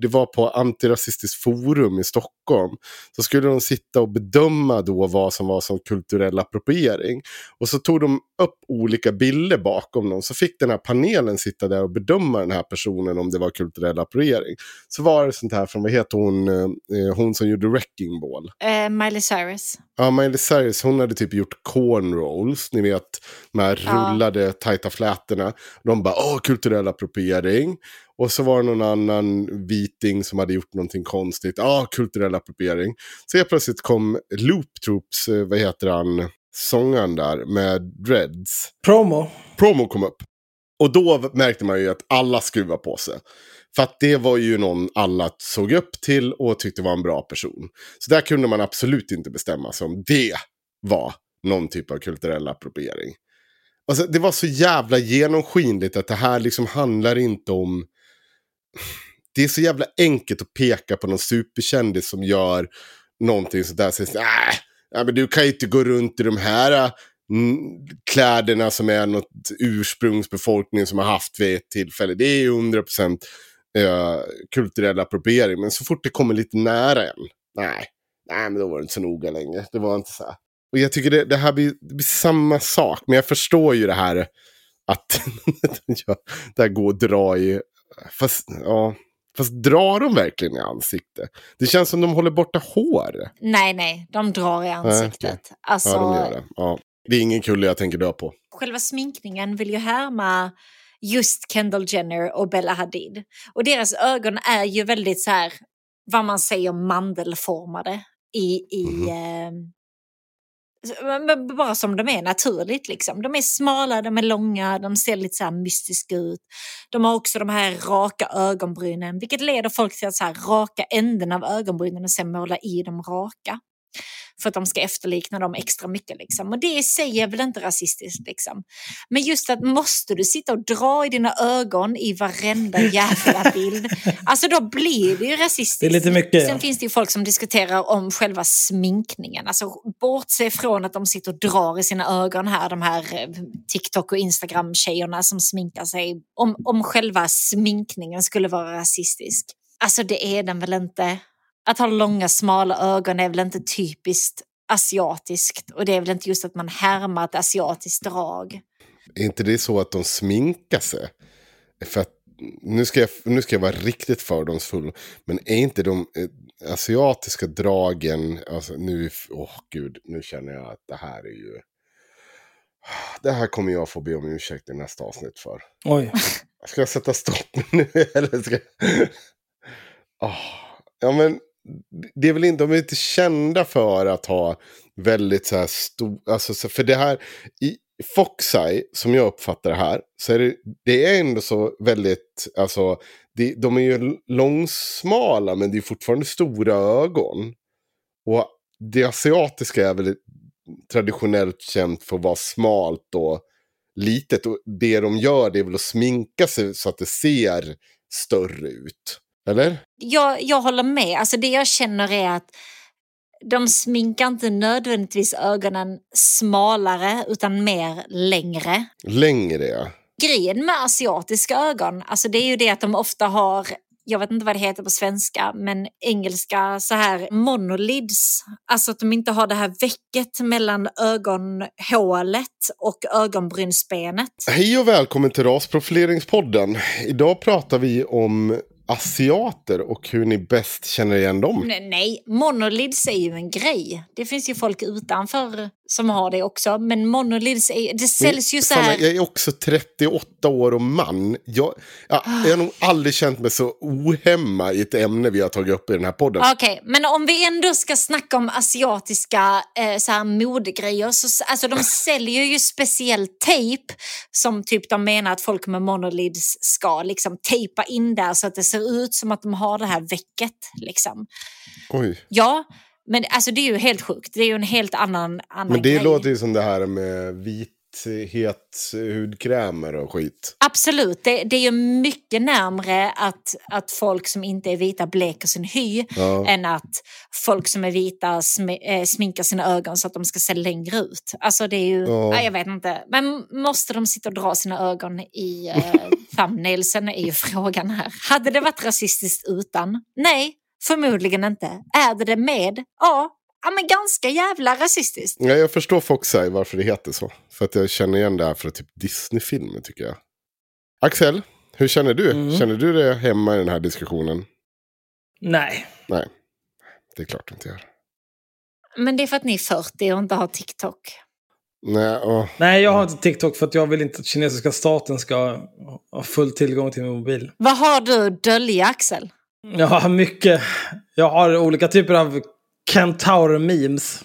det var på Antirasistiskt forum i Stockholm. Så skulle de sitta och bedöma då vad som var som kulturell appropriering. Och så tog de upp olika bilder bakom dem. Så fick den här panelen sitta där och bedöma den här personen om det var kulturell appropriering. Så var det sånt här från, vad heter hon, eh, hon som gjorde Wrecking Ball. Eh, Miley Cyrus. Ja, Miley Cyrus, hon hade typ gjort cornrows, ni vet, de här rullade tajta flätorna. De bara, åh, kulturell appropriering. Och så var det någon annan viting som hade gjort någonting konstigt, ja, kulturell appropriering. Så helt plötsligt kom Loop Troops, eh, vad heter han, sångaren där med dreads. Promo. Promo kom upp. Och då märkte man ju att alla skruvar på sig. För att det var ju någon alla såg upp till och tyckte var en bra person. Så där kunde man absolut inte bestämma sig om det var någon typ av kulturell appropriering. Alltså, det var så jävla genomskinligt att det här liksom handlar inte om... Det är så jävla enkelt att peka på någon superkändis som gör någonting sådär. Så, äh, ja, men du kan ju inte gå runt i de här äh, kläderna som är något ursprungsbefolkning som har haft vid ett tillfälle. Det är ju 100% eh, kulturell appropriering. Men så fort det kommer lite nära en, nej, nej men då var det inte så noga längre. Det var inte så här. Och jag tycker det, det här blir, det blir samma sak. Men jag förstår ju det här att det här går att dra i... Fast, ja, fast drar de verkligen i ansiktet? Det känns som de håller borta hår. Nej, nej, de drar i ansiktet. Alltså, Ja, de gör det. Ja. Det är ingen kulle jag tänker dö på. själva sminkningen vill ju härma just Kendall Jenner och Bella Hadid. Och deras ögon är ju väldigt så här, vad man säger, mandelformade i, i eh, men bara som de är naturligt. Liksom. De är smala, de är långa, de ser lite så här mystiska ut. De har också de här raka ögonbrynen, vilket leder folk till att så här, raka änden av ögonbrynen och sen måla i dem raka. För att de ska efterlikna dem extra mycket. Liksom. Och det i sig är väl inte rasistiskt. Liksom. Men just att måste du sitta och dra i dina ögon i varenda jävla bild. Alltså då blir det ju rasistiskt. Det är lite mycket, ja. Sen finns det ju folk som diskuterar om själva sminkningen. Alltså bortse från att de sitter och drar i sina ögon här, de här eh, TikTok och Instagram-tjejerna som sminkar sig. Om, om själva sminkningen skulle vara rasistisk. Alltså det är den väl inte. Att ha långa smala ögon är väl inte typiskt asiatiskt. Och det är väl inte just att man härmar ett asiatiskt drag. Är inte det så att de sminkar sig? För att, nu, ska jag, nu ska jag vara riktigt fördomsfull. Men är inte de eh, asiatiska dragen... Alltså nu, åh gud, nu känner jag att det här är ju... Det här kommer jag få be om ursäkt i nästa avsnitt för. Oj. Ska jag sätta stopp nu eller ska jag... Åh, Ja men det är väl inte, de är inte kända för att ha väldigt så här stor, alltså så- för det här, i Foxeye, som jag uppfattar det här, så är det, det är ändå så väldigt, alltså, det, de är ju långsmala men det är fortfarande stora ögon. Och det asiatiska är väl traditionellt känt för att vara smalt och litet. Och det de gör det är väl att sminka sig så att det ser större ut. Eller? jag, jag håller med. Alltså det jag känner är att de sminkar inte nödvändigtvis ögonen smalare utan mer längre. Längre ja. Grejen med asiatiska ögon, alltså det är ju det att de ofta har jag vet inte vad det heter på svenska, men engelska så här monolids. Alltså att de inte har det här väcket mellan ögonhålet och ögonbrynsbenet. Hej och välkommen till Rasprofileringspodden. Idag pratar vi om asiater och hur ni bäst känner igen dem. Nej, nej, monolids är ju en grej. Det finns ju folk utanför som har det också. Men monolids, är, det säljs ju så Sanna, här... jag är också 38 år och man. Jag, jag, jag har nog aldrig känt mig så ohemma i ett ämne vi har tagit upp i den här podden. Okej, men om vi ändå ska snacka om asiatiska eh, så här modegrejer. Så, alltså, de säljer ju speciell tejp som typ de menar att folk med monolids ska liksom tejpa in där så att det ser ut som att de har det här väcket. Liksom. Oj. Ja, men alltså, det är ju helt sjukt. Det är ju en helt annan, annan Men det grej. låter ju som det här med vithet, hudkrämer och skit. Absolut, det, det är ju mycket närmre att, att folk som inte är vita bleker sin hy Ja. än att folk som är vita sm, eh, sminkar sina ögon så att de ska se längre ut. Alltså det är ju, Ja. ja. jag vet inte. Men måste de sitta och dra sina ögon i eh, thumbnailsen är ju frågan här. Hade det varit rasistiskt utan? Nej, förmodligen inte. Är det det med? Ja. Ja men ganska jävla rasistiskt. Ja, jag förstår Foxeye varför det heter så. För att jag känner igen det här från typ Disney-filmer tycker jag. Axel, hur känner du? Mm. Känner du dig hemma i den här diskussionen? Nej. Nej, det är klart du inte gör. Men det är för att ni är 40 och inte har TikTok. Nej, åh. Nej, jag har inte TikTok för att jag vill inte att kinesiska staten ska ha full tillgång till min mobil. Vad har du att dölja Axel? Jag har mycket. Jag har olika typer av kentaur-memes.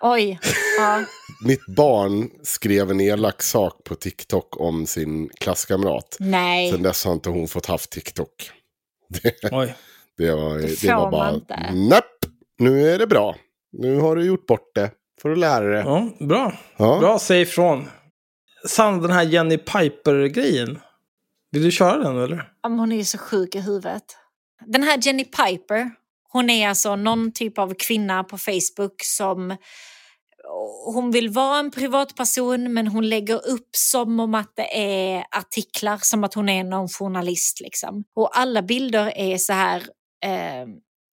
Oj. Ja. Mitt barn skrev en elak sak på TikTok om sin klasskamrat. Nej. Sen dess har inte hon fått haft TikTok. Oj. Det var, det får var bara, napp, nu är det bra. Nu har du gjort bort det. Får du lära dig. Ja, bra. Ja. Bra, säg ifrån. Sann, den här Jenny Piper-grejen. Vill du köra den eller? Ja, men Hon är ju så sjuk i huvudet. Den här Jenny Piper, hon är alltså någon typ av kvinna på Facebook som hon vill vara en privatperson men hon lägger upp som om att det är artiklar, som att hon är någon journalist. Liksom. Och alla bilder är så här, eh,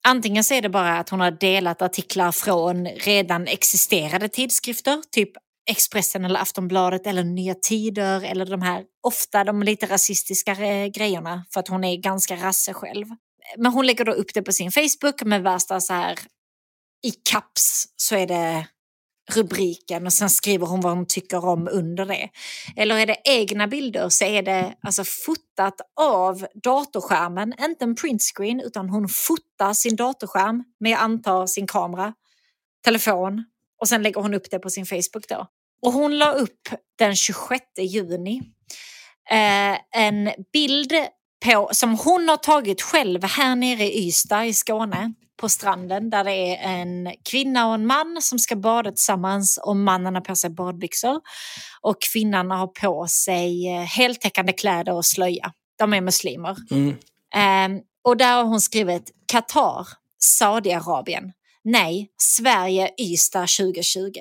antingen så är det bara att hon har delat artiklar från redan existerande tidskrifter, typ Expressen eller Aftonbladet eller Nya Tider eller de här, ofta de lite rasistiska eh, grejerna för att hon är ganska rasse själv. Men hon lägger då upp det på sin Facebook med värsta så här i kaps så är det rubriken och sen skriver hon vad hon tycker om under det. Eller är det egna bilder så är det alltså fotat av datorskärmen, inte en printscreen utan hon fotar sin datorskärm med jag antar sin kamera, telefon och sen lägger hon upp det på sin Facebook då. Och hon la upp den 26 juni eh, en bild på, som hon har tagit själv här nere i Ystad i Skåne på stranden där det är en kvinna och en man som ska bada tillsammans och mannen har på sig badbyxor och kvinnan har på sig eh, heltäckande kläder och slöja. De är muslimer. Mm. Ehm, och där har hon skrivit Qatar, Saudiarabien. Nej, Sverige, Ystad 2020.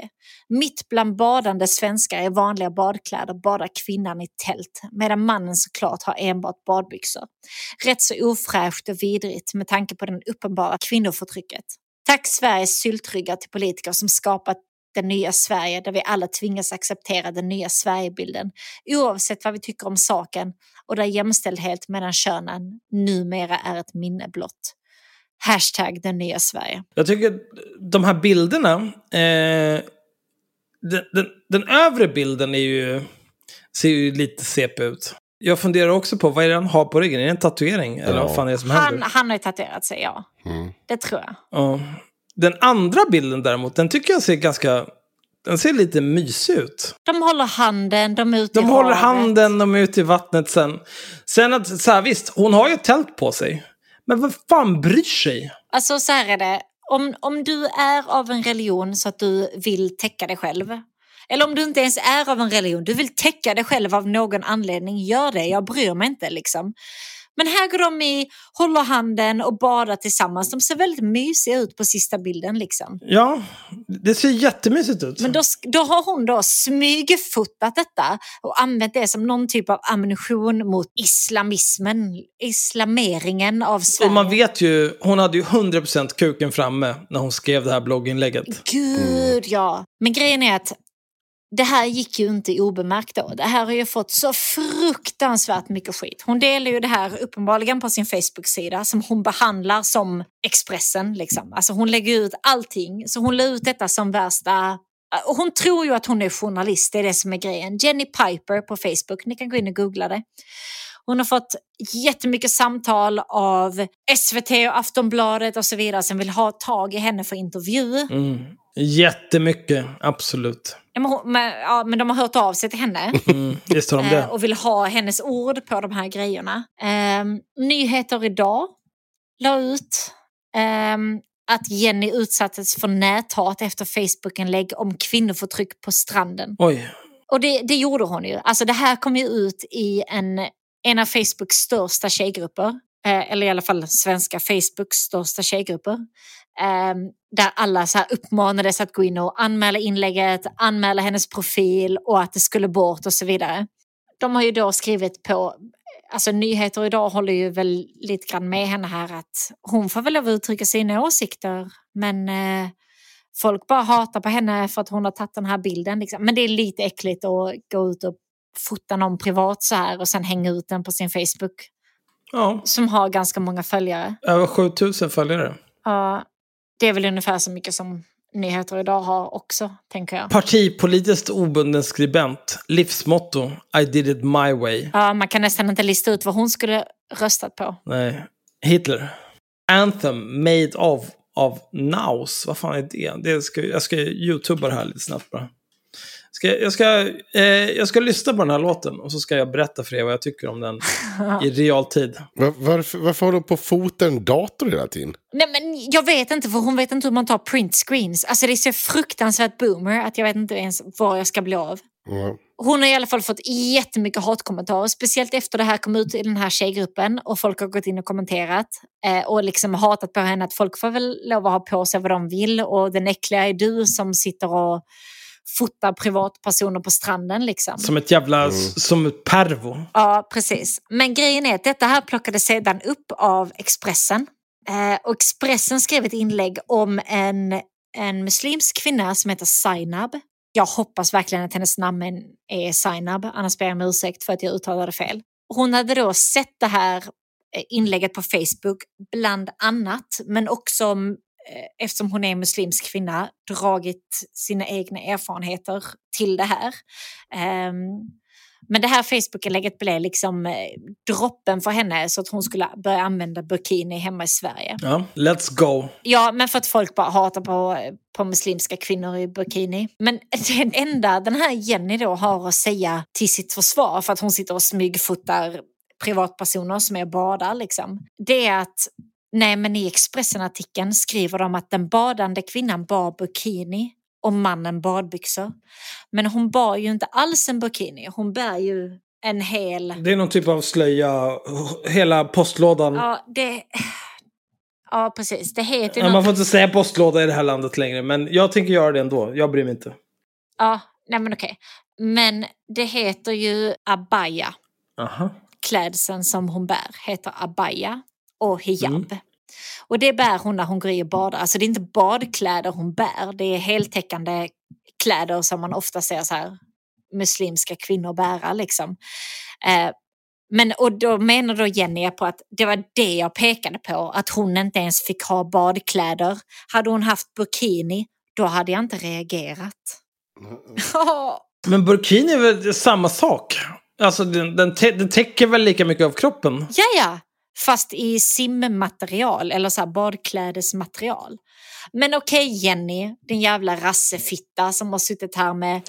Mitt bland badande svenskar i vanliga badkläder badar kvinnan i tält medan mannen såklart har enbart badbyxor. Rätt så ofräscht och vidrigt med tanke på den uppenbara kvinnoförtrycket. Tack Sveriges syltryggar till politiker som skapat det nya Sverige där vi alla tvingas acceptera den nya Sverigebilden oavsett vad vi tycker om saken och där jämställdhet mellan könen numera är ett minne blott. Hashtag den nya Sverige. Jag tycker de här bilderna. Eh, den, den, den övre bilden är ju, ser ju lite CP ut. Jag funderar också på vad är det han har på ryggen? Är det en tatuering? Eller Ja. vad fan är det som Han, händer? han har ju tatuerat sig, ja. Mm. Det tror jag. Ja. Den andra bilden däremot, den tycker jag ser ganska... Den ser lite mysig ut. De håller handen, de är ute De i håller havet. handen, de är ute i vattnet sen. Sen att, så här, visst, hon har ju ett tält på sig. Men vad fan bryr sig? Alltså så här är det. Om, om du är av en religion så att du vill täcka dig själv. Eller om du inte ens är av en religion, du vill täcka dig själv av någon anledning, gör det. Jag bryr mig inte liksom. Men här går de i, håller handen och badar tillsammans. De ser väldigt mysiga ut på sista bilden liksom. Ja, det ser jättemysigt ut. Men då, då har hon då smygfotat detta och använt det som någon typ av ammunition mot islamismen, islameringen av Sverige. Och man vet ju, hon hade ju 100% kuken framme när hon skrev det här blogginlägget. Gud ja. Men grejen är att det här gick ju inte obemärkt då. Det här har ju fått så fruktansvärt mycket skit. Hon delar ju det här uppenbarligen på sin Facebook-sida som hon behandlar som Expressen. Liksom. Alltså hon lägger ut allting. Så hon la ut detta som värsta... Hon tror ju att hon är journalist, det är det som är grejen. Jenny Piper på Facebook, ni kan gå in och googla det. Hon har fått jättemycket samtal av SVT och Aftonbladet och så vidare som vill ha tag i henne för intervju. Mm. Jättemycket, absolut. Ja, men, ja, men de har hört av sig till henne Mm. Visst har de eh, det. och vill ha hennes ord på de här grejerna. Ehm, Nyheter idag la ut ehm, att Jenny utsattes för näthat efter Facebook-inlägg om kvinnoförtryck på stranden. Oj. Och det, det gjorde hon ju. Alltså det här kom ju ut i en, en av Facebooks största tjejgrupper. Eh, eller i alla fall svenska Facebooks största tjejgrupper. Eh, där alla så här uppmanades att gå in och anmäla inlägget, anmäla hennes profil och att det skulle bort och så vidare. De har ju då skrivit på, alltså nyheter idag håller ju väl lite grann med henne här att hon får väl lov att uttrycka sina åsikter men eh, folk bara hatar på henne för att hon har tagit den här bilden. Liksom. Men det är lite äckligt att gå ut och fota någon privat så här och sen hänga ut den på sin Facebook Ja, som har ganska många följare. över 7000 följare. Ja, det är väl ungefär så mycket som nyheter idag har också, tänker jag. Partipolitiskt obunden skribent. Livsmotto. I did it my way. Ja, man kan nästan inte lista ut vad hon skulle röstat på. Nej. Hitler. Anthem made of, of Naus. Vad fan är det? det ska, jag ska youtuba det här lite snabbt bara. Ska, jag, ska, eh, jag ska lyssna på den här låten och så ska jag berätta för er vad jag tycker om den i realtid. Var, varför, varför håller de på att fota en dator hela tiden? Nej, men jag vet inte, för hon vet inte hur man tar print screens. Alltså det är så fruktansvärt boomer att jag vet inte ens var jag ska bli av. Ja. Hon har i alla fall fått jättemycket hatkommentarer, speciellt efter det här kom ut i den här tjejgruppen och folk har gått in och kommenterat eh, och liksom hatat på henne att folk får väl lov att ha på sig vad de vill och den äckliga är du som sitter och fotar privatpersoner på stranden liksom. Som ett jävla... Som ett pervo. Ja, precis. Men grejen är att detta här plockades sedan upp av Expressen. Eh, och Expressen skrev ett inlägg om en, en muslimsk kvinna som heter Zainab. Jag hoppas verkligen att hennes namn är Zainab, annars ber jag om ursäkt för att jag uttalade fel. Hon hade då sett det här eh, inlägget på Facebook bland annat, men också eftersom hon är muslimsk kvinna dragit sina egna erfarenheter till det här. Ehm, men det här Facebook-inlägget blev liksom eh, droppen för henne så att hon skulle börja använda burkini hemma i Sverige. Ja, let's go. Ja, men för att folk bara hatar på, på muslimska kvinnor i burkini. Men det enda den här Jenny då har att säga till sitt försvar för att hon sitter och smygfotar privatpersoner som är och badar liksom. Det är att nej men i Expressen-artikeln skriver de att den badande kvinnan bar burkini och mannen badbyxor. Men hon bar ju inte alls en burkini, hon bär ju en hel... Det är någon typ av slöja. Hela postlådan. Ja, det... Ja, precis. Det heter Ja, något- man får inte säga postlåda i det här landet längre, men jag tänker göra det ändå. Jag bryr mig inte. Ja, nej men okej. Men det heter ju abaya. Aha. Klädseln som hon bär heter abaya och hijab. Och det bär hon när hon går i och badar. Alltså det är inte badkläder hon bär, det är heltäckande kläder som man ofta ser så här muslimska kvinnor bära liksom. Eh, men och då menar då Jenny på att det var det jag pekade på, att hon inte ens fick ha badkläder. Hade hon haft burkini, då hade jag inte reagerat. Men burkini är väl samma sak? Alltså den, den, den täcker väl lika mycket av kroppen? Ja, ja. Fast i simmaterial eller så här badklädesmaterial. Men okej Jenny, din jävla rassefitta som har suttit här med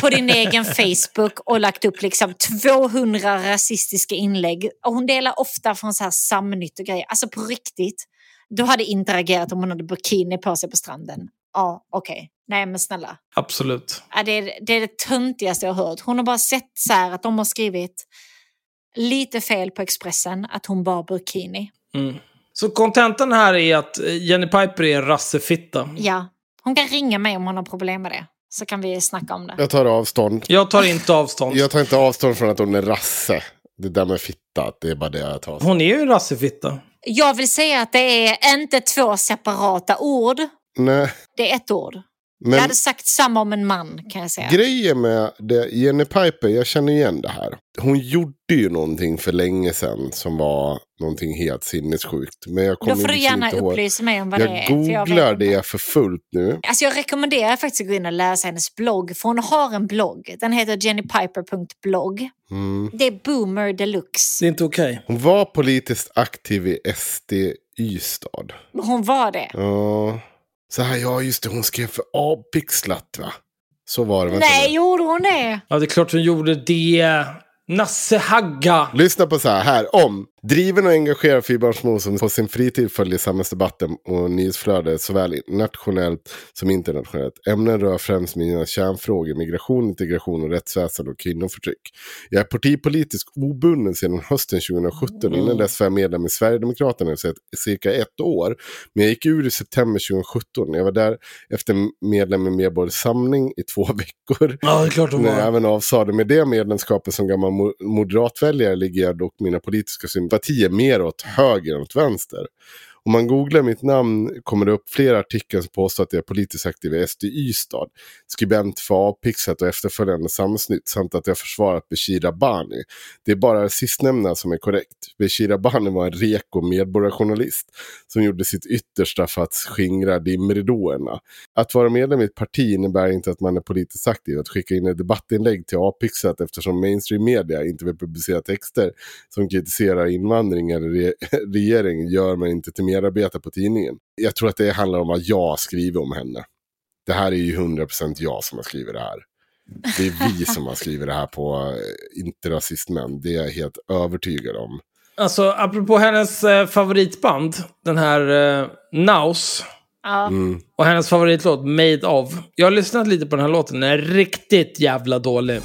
på din egen Facebook och lagt upp liksom 200 rasistiska inlägg. Och hon delar ofta från så här samnytt och grejer. Alltså på riktigt. Du hade interagerat om hon hade bikini på sig på stranden. Ja, okej. Nej men snälla. Absolut. Ja, det, är, det är det töntigaste jag har hört. Hon har bara sett så här att de har skrivit lite fel på Expressen att hon bar burkini. Så kontentan här är att eh, Jenny Piper är en rassefitta. Ja, hon kan ringa mig om hon har problem med det. Så kan vi snacka om det. Jag tar avstånd. Jag tar inte avstånd. Jag tar inte avstånd från att hon är rasse. Det där med fitta, det är bara det jag tar avstånd Hon är ju en rassefitta. Jag vill säga att det är inte två separata ord. Nej, Det är ett ord. Men Jag hade sagt samma om en man kan jag säga. grejen med det, Jenny Piper, jag känner igen det här. Hon gjorde ju någonting för länge sedan som var någonting helt sinnessjukt. Men jag Då kommer får du liksom gärna upplysa mig om vad Jag det är. jag googlar det för fullt nu. Alltså jag rekommenderar faktiskt att gå in och läsa hennes blogg. För hon har en blogg. Den heter jennypiper.blogg. Mm. Det är boomer deluxe. Det är inte okej. Hon var politiskt aktiv i SD Ystad. Hon var det. Ja. Så här, ja just det, hon skrev för Avpixlat va? Så var det. Vänta Nej, nu. gjorde hon det? Ja, det är klart hon gjorde det. Nasse Hagga. Lyssna på så här, här om. Driven och engagerad fyrbarnsmor som på sin fritid följer samhällsdebatten och nyhetsflödet såväl nationellt som internationellt. Ämnen rör främst mina kärnfrågor, migration, integration och rättsväsen och kvinnoförtryck. Jag är partipolitiskt obunden sedan hösten 2017. Innan dess var jag medlem i Sverigedemokraterna i cirka ett år. Men jag gick ur i september 2017. Jag var där efter medlem i Medborgerlig Samling i två veckor. Ja, det är klart hon När jag var. även avsade med det medlemskapet som gammal mo- moderatväljare ligger jag dock mina politiska sympatier mer åt höger än åt vänster. Om man googlar mitt namn kommer det upp flera artiklar som påstår att jag är politiskt aktiv i SD Ystad, skribent för Avpixlat och efterföljande samsnitt samt att jag försvarat Bishir Abani. Det är bara det sistnämnda som är korrekt. Bishir Abani var en reko medborgarjournalist som gjorde sitt yttersta för att skingra dimridåerna. Att vara medlem i ett parti innebär inte att man är politiskt aktiv. Att skicka in ett debattinlägg till Avpixlat eftersom mainstream media inte vill publicera texter som kritiserar invandring eller re regering gör man inte till medlem medarbetare på tidningen. Jag tror att det handlar om vad jag skriver om henne. Det här är ju 100% jag som har skrivit det här. Det är vi som har skrivit det här på eh, Inte rasistmän. Det är jag helt övertygad om. Alltså, apropå hennes eh, favoritband, den här eh, Naus. Ja. Mm. Och hennes favoritlåt, Made of. Jag har lyssnat lite på den här låten, den är riktigt jävla dålig. You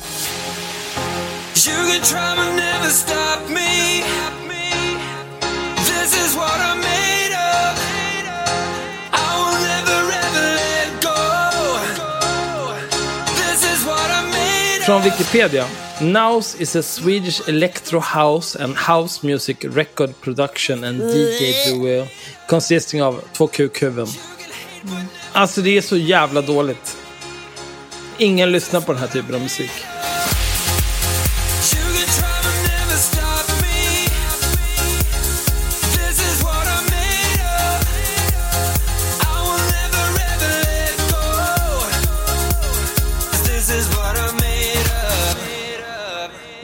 can try but never stop me. Från Wikipedia. Naus is a Swedish electro house and house music record production and DJ duo consisting of två kukhuvuden. Alltså det är så jävla dåligt. Ingen lyssnar på den här typen av musik.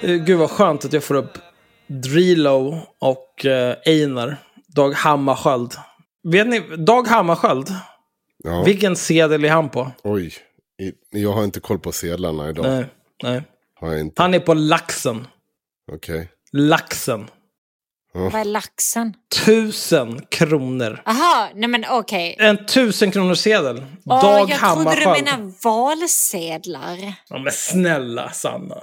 Gud vad skönt att jag får upp Drilo och eh, Einar. Dag Hammarskjöld. Vet ni, Dag Hammarskjöld, Ja. vilken sedel är han på? Oj, jag har inte koll på sedlarna idag. Nej, nej. Har jag inte. Han är på laxen. Okej. Laxen. Vad är laxen? Tusen kronor. Aha, nej men okej. En tusen kronor sedel. Åh, Dag jag trodde du Hammarskjöld. menade valsedlar. Ja, men snälla Sanna.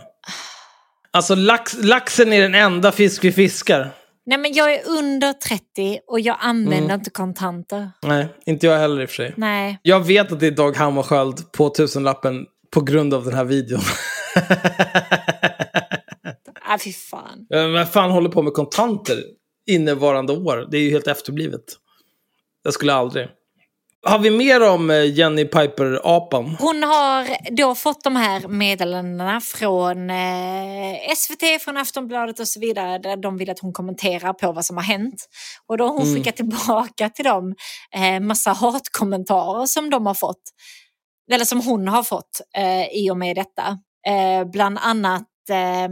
Alltså lax, laxen är den enda fisk vi fiskar. Nej men jag är under 30 och jag använder Mm. inte kontanter. Nej, inte jag heller i och för sig. Nej. Jag vet att det är Dag Hammarskjöld på tusenlappen på grund av den här videon. Ah, fy fan. Men fan håller på med kontanter innevarande år? Det är ju helt efterblivet. Jag skulle aldrig. Har vi mer om eh, Jenny Piper-apan? Hon har då fått de här meddelandena från eh, SVT, från Aftonbladet och så vidare. Där de vill att hon kommenterar på vad som har hänt. Och då har hon skickat tillbaka till dem eh, massa hatkommentarer som de har fått. Eller som hon har fått eh, i och med detta. Eh, bland annat eh,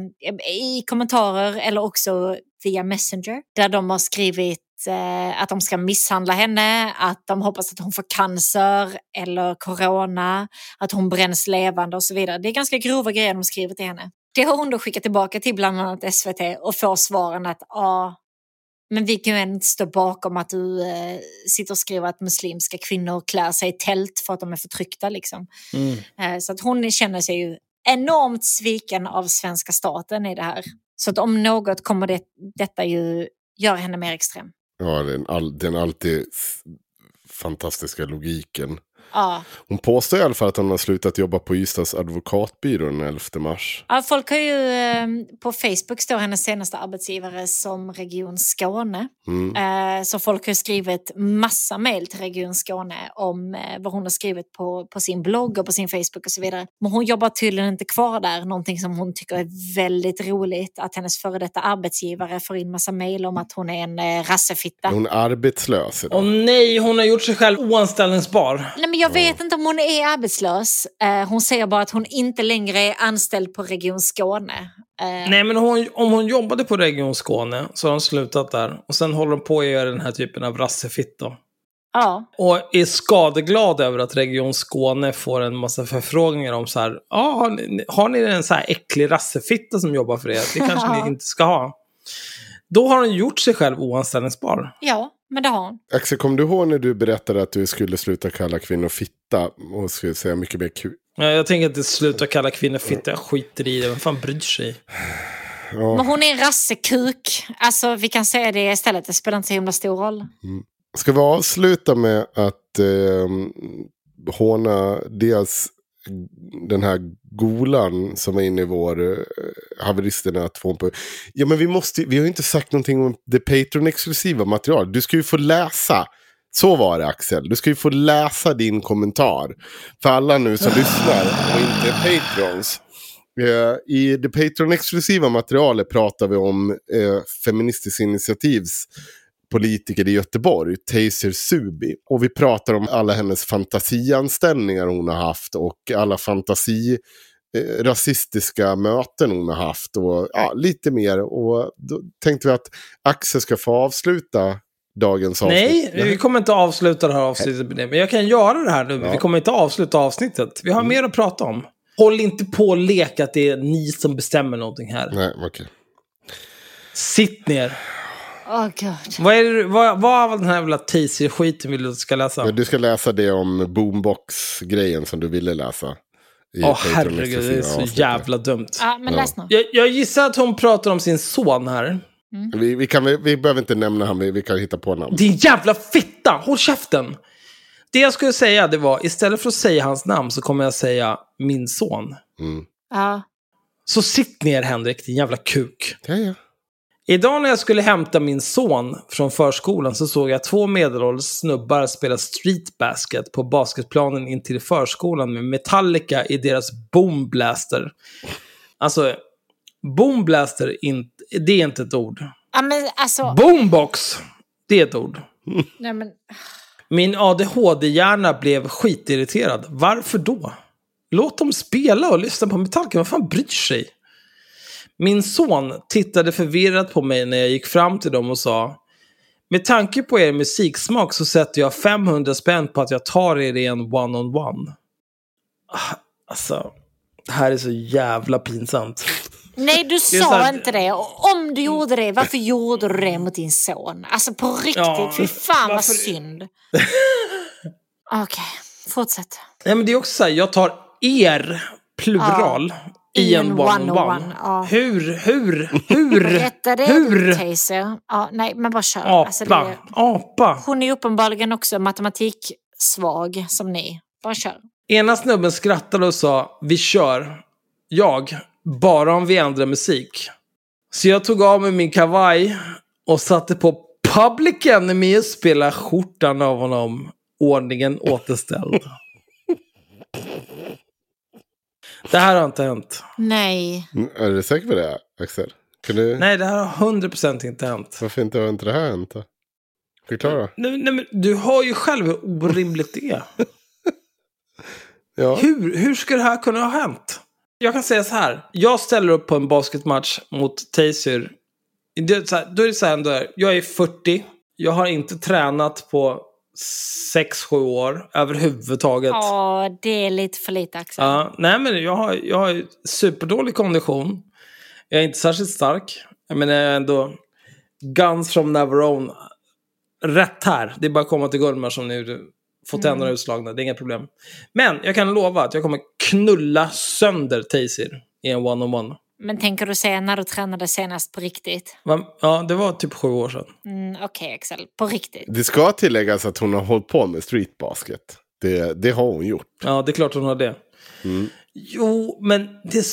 i kommentarer eller också via Messenger. Där de har skrivit eh, att de ska misshandla henne, att de hoppas att hon får cancer eller corona, att hon bränns levande och så vidare. Det är ganska grova grejer de skriver till henne. Det har hon då skickat tillbaka till bland annat SVT och får svaren att ja, men vi kan ju inte stå bakom att du eh, sitter och skriver att muslimska kvinnor klär sig i tält för att de är förtryckta. Liksom. Mm. Eh, så att hon känner sig ju enormt sviken av svenska staten i det här. Så att om något kommer det, detta ju göra henne mer extrem. Ja, den, all, den alltid fantastiska logiken. Ja. Hon påstår i alla fall att hon har slutat jobba på Ystads advokatbyrå den 11 mars. Ja, folk har ju, eh, på Facebook står hennes senaste arbetsgivare som Region Skåne. Mm. Eh, så folk har skrivit massa mejl till Region Skåne om eh, vad hon har skrivit på, på sin blogg och på sin Facebook och så vidare. Men hon jobbar tydligen inte kvar där, någonting som hon tycker är väldigt roligt. Att hennes före detta arbetsgivare får in massa mejl om att hon är en eh, rassefitta. Hon är arbetslös idag. Och nej, hon har gjort sig själv oanställningsbar. Nej, men jag vet inte om hon är arbetslös. Eh, hon säger bara att hon inte längre är anställd på Region Skåne. Eh, Nej, men hon, om hon jobbade på Region Skåne så har hon slutat där. Och sen håller hon på att göra den här typen av rassefitt då. Ja, Och är skadeglad över att Region Skåne får en massa förfrågningar om så här. Ja, har ni, har ni en så här äcklig rassefitta som jobbar för er? Det kanske ni inte ska ha. Då har hon gjort sig själv oanställningsbar. ja, men det har hon. Axel, kom du ihåg när du berättade att du skulle sluta kalla kvinnor fitta och skulle säga mycket mer kul? Ja, Jag tänker inte sluta kalla kvinnor fitta, jag skiter i det. Vem fan bryr sig? Men hon är en rassekuk. Alltså, vi kan säga det istället. Det spelar inte så himla stor roll. Ska vi avsluta med att eh, håna dels den här golan som är inne i vår eh, haveristerna 2.0. Ja men vi måste, vi har ju inte sagt någonting om det Patreon-exklusiva material. Du ska ju få läsa. Så var det Axel. Du ska ju få läsa din kommentar. För alla nu som lyssnar och inte är Patrons. Eh, I det Patreon-exklusiva materialet pratar vi om eh, Feministiskt initiativs politiker i Göteborg, Taser Subi. Och vi pratar om alla hennes fantasianställningar hon har haft och alla fantasi eh, rasistiska möten hon har haft och ja, lite mer. Och då tänkte vi att Axel ska få avsluta dagens avsnitt. Nej, vi kommer inte avsluta det här avsnittet med det. Men jag kan göra det här nu. men Vi kommer inte avsluta avsnittet. Vi har Mm. mer att prata om. Håll inte på och leka att det är ni som bestämmer någonting här. Nej, okej. Sitt ner. Åh gud. Vad, är det, vad, vad av den här jävla teaser-skiten vill du att jag ska läsa? Ja, Du ska läsa det om boombox-grejen som du ville läsa. Åh Patreon herregud, det är så avsnittet. jävla dumt. Ja, men Ja. läs nu. Jag, jag gissar att hon pratar om sin son här. Vi, vi, kan, vi, vi behöver inte nämna han, vi, vi kan hitta på namn. Din jävla fitta! Håll käften! Det jag skulle säga det var, istället för att säga hans namn så kommer jag säga min son. Mm. Ja. Så sitt ner Henrik, din jävla kuk. Ja, ja. Idag när jag skulle hämta min son från förskolan så såg jag två medelålders snubbar spela street basket på basketplanen intill förskolan med Metallica i deras Boom Blaster. Alltså, Boom Blaster, in, det är inte ett ord. ja, men alltså. Boombox, det är ett ord. Nej, men, Min ADHD-hjärna blev skitirriterad. Varför då? Låt dem spela och lyssna på Metallica. Vad fan bryr sig? Min son tittade förvirrat på mig när jag gick fram till dem och sa Med tanke på er musiksmak så sätter jag 500 spänn på att jag tar er i en one-on-one. Ah, Alltså, det här är så jävla pinsamt. nej, du sa här- inte det. Och om du gjorde det, varför gjorde du det mot din son? Alltså på riktigt, Ja, fy fan vad varför- synd. Okej, fortsätt. Nej, men det är också så här, jag tar er, plural, i en one-on-one. ja. Hur, hur, hur, Berätta det hur? Taser. Ja, nej, men bara kör. Apa, Alltså, det, apa. hon är uppenbarligen också matematiksvag som ni. Bara kör. Ena snubben skrattade och sa vi kör. Jag, bara om vi ändrar musik. Så jag tog av mig min kavaj och satte på Public Enemy och spelade skjortan av honom. Ordningen återställd. Det här har inte hänt. Nej. Är du säker på det, Axel? Kan du, Nej, det här har 100% inte hänt. Varför inte har inte det här hänt då? Förklara. Nej, nej, men du hör ju själv hur orimligt det är. Ja. Hur, hur ska det här kunna ha hänt? Jag kan säga så här. Jag ställer upp på en basketmatch mot Taser. Det, är så här, då är det så här ändå. Jag är 40. Jag har inte tränat på 6-7 år överhuvudtaget. Ja, det är lite för lite Axel. Ja, nej, men jag har, jag har superdålig kondition. Jag är inte särskilt stark. Jag menar jag är ändå Guns from Navarone. Rätt här. Det är bara att komma till Gullmar som nu får tänderna utslagna. Det är inga problem. Men jag kan lova att jag kommer knulla sönder Taser i en one-on-one. Men tänker du säga när du tränade senast på riktigt? Ja, det var typ sju år sedan. Mm, Okej Axel, på riktigt. Det ska tilläggas att hon har hållit på med streetbasket. Det, det har hon gjort. Ja, det är klart hon har det. Jo, men det...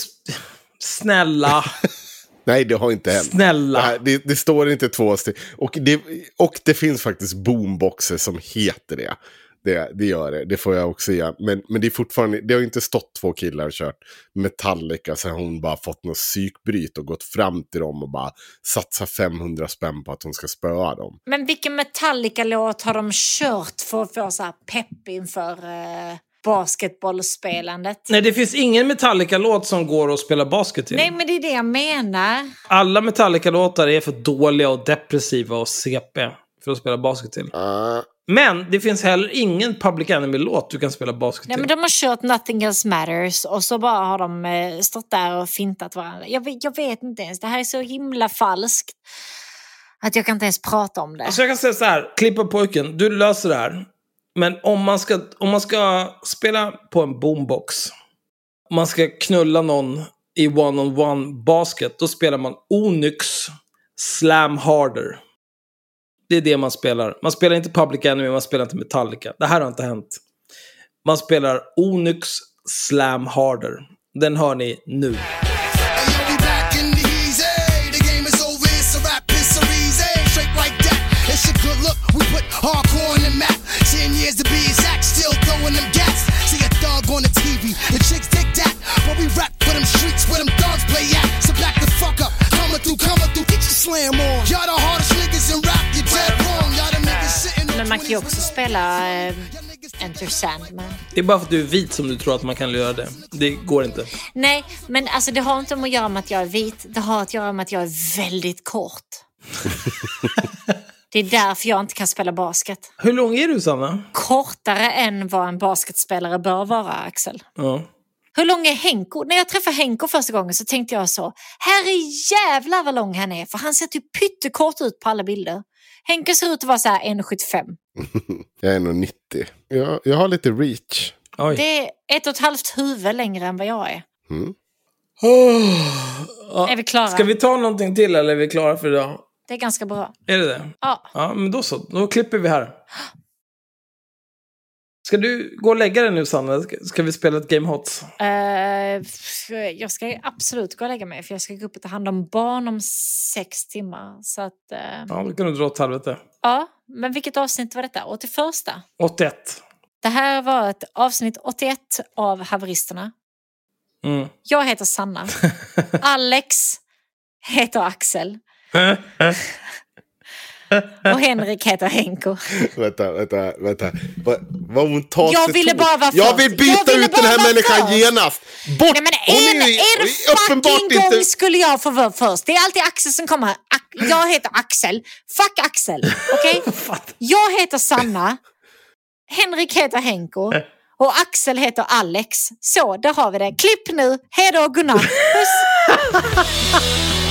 Snälla. Nej, det har inte hänt. Snälla. Det, här, det, det står inte två steg. Och det, och det finns faktiskt boomboxer som heter det. Det, det gör det, det får jag också säga. Men, men det är fortfarande, det har inte stått två killar och kört Metallica så har hon bara fått något psykbryt och gått fram till dem och bara satsat 500 spänn på att hon ska spöa dem. Men vilken Metallica-låt har de kört för att få så här pepp inför eh, basketbollspelandet? Nej, det finns ingen Metallica-låt som går att spela basket till. Nej, men det är det jag menar. Alla Metallica-låtar är för dåliga och depressiva och CP för att spela basket till. Ah, Men det finns heller ingen Public Enemy-låt du kan spela basket Nej, till. men de har kört Nothing Else Matters och så bara har de eh, stått där och fintat varandra. Jag, vet- jag vet inte ens, det här är så himla falskt. Att jag kan inte ens prata om det. Alltså jag kan säga så här, klippa pojken, du löser det här. Men om man ska, om man ska spela på en boombox, om man ska knulla någon i one-on-one basket, då spelar man Onyx Slam Harder. Det är det man spelar. Man spelar inte Public Enemy, man spelar inte Metallica. Det här har inte hänt. Man spelar Onyx Slam Harder. Den hör ni nu. Slam on. Y'all the hardest man kan ju 20s också spela eh, Enter Sandman. Det är bara för att du är vit som du tror att man kan göra det. Det går inte. Nej, men alltså det har inte om att göra med att jag är vit. Det har att göra med att jag är väldigt kort. det är därför jag inte kan spela basket. Hur lång är du, Sanna? Kortare än vad en basketspelare bör vara, Axel. Ja. Hur lång är Henko? När jag träffade Henko första gången så tänkte jag så, herre jävlar vad lång han är, för han ser typ pyttekort ut på alla bilder. Henke ser ut att vara så här 1,75. jag är nog 90. Jag, jag har lite reach. Oj. Det är ett och ett halvt huvud längre än vad jag är. Mm. Ja. Är vi klara? Ska vi ta någonting till eller är vi klara för idag? Det är ganska bra. Är det det? Ja. Ja, men då så. Då klipper vi här. Ska du gå och lägga dig nu, Sanna? Ska- vi spela ett Game Hot? Eh, jag ska absolut gå och lägga mig för jag ska gå upp och ta hand om barn om sex timmar. Så att, eh, Ja, då kan du dra åt helvete. ja, men vilket avsnitt var detta? 81. 81. Det här var ett avsnitt 81 av Haveristerna. Mm. Jag heter Sanna. Alex heter Axel. Och Henrik heter Henko. Vänta, vänta, vänta. Va, vad hon tar Jag ville bara vara Jag vill byta ut den här människan först. genast! Bort! Nej, men Hon en, är ju- en fucking gång inte... skulle jag få vara först. Det är alltid Axel som kommer. Ak- Jag heter Axel. Fuck Axel. Okej? Jag heter Sanna. Henrik heter Henko. Och Axel heter Alex. Så, där har vi det. Klipp nu. Hej då och godnatt. Puss.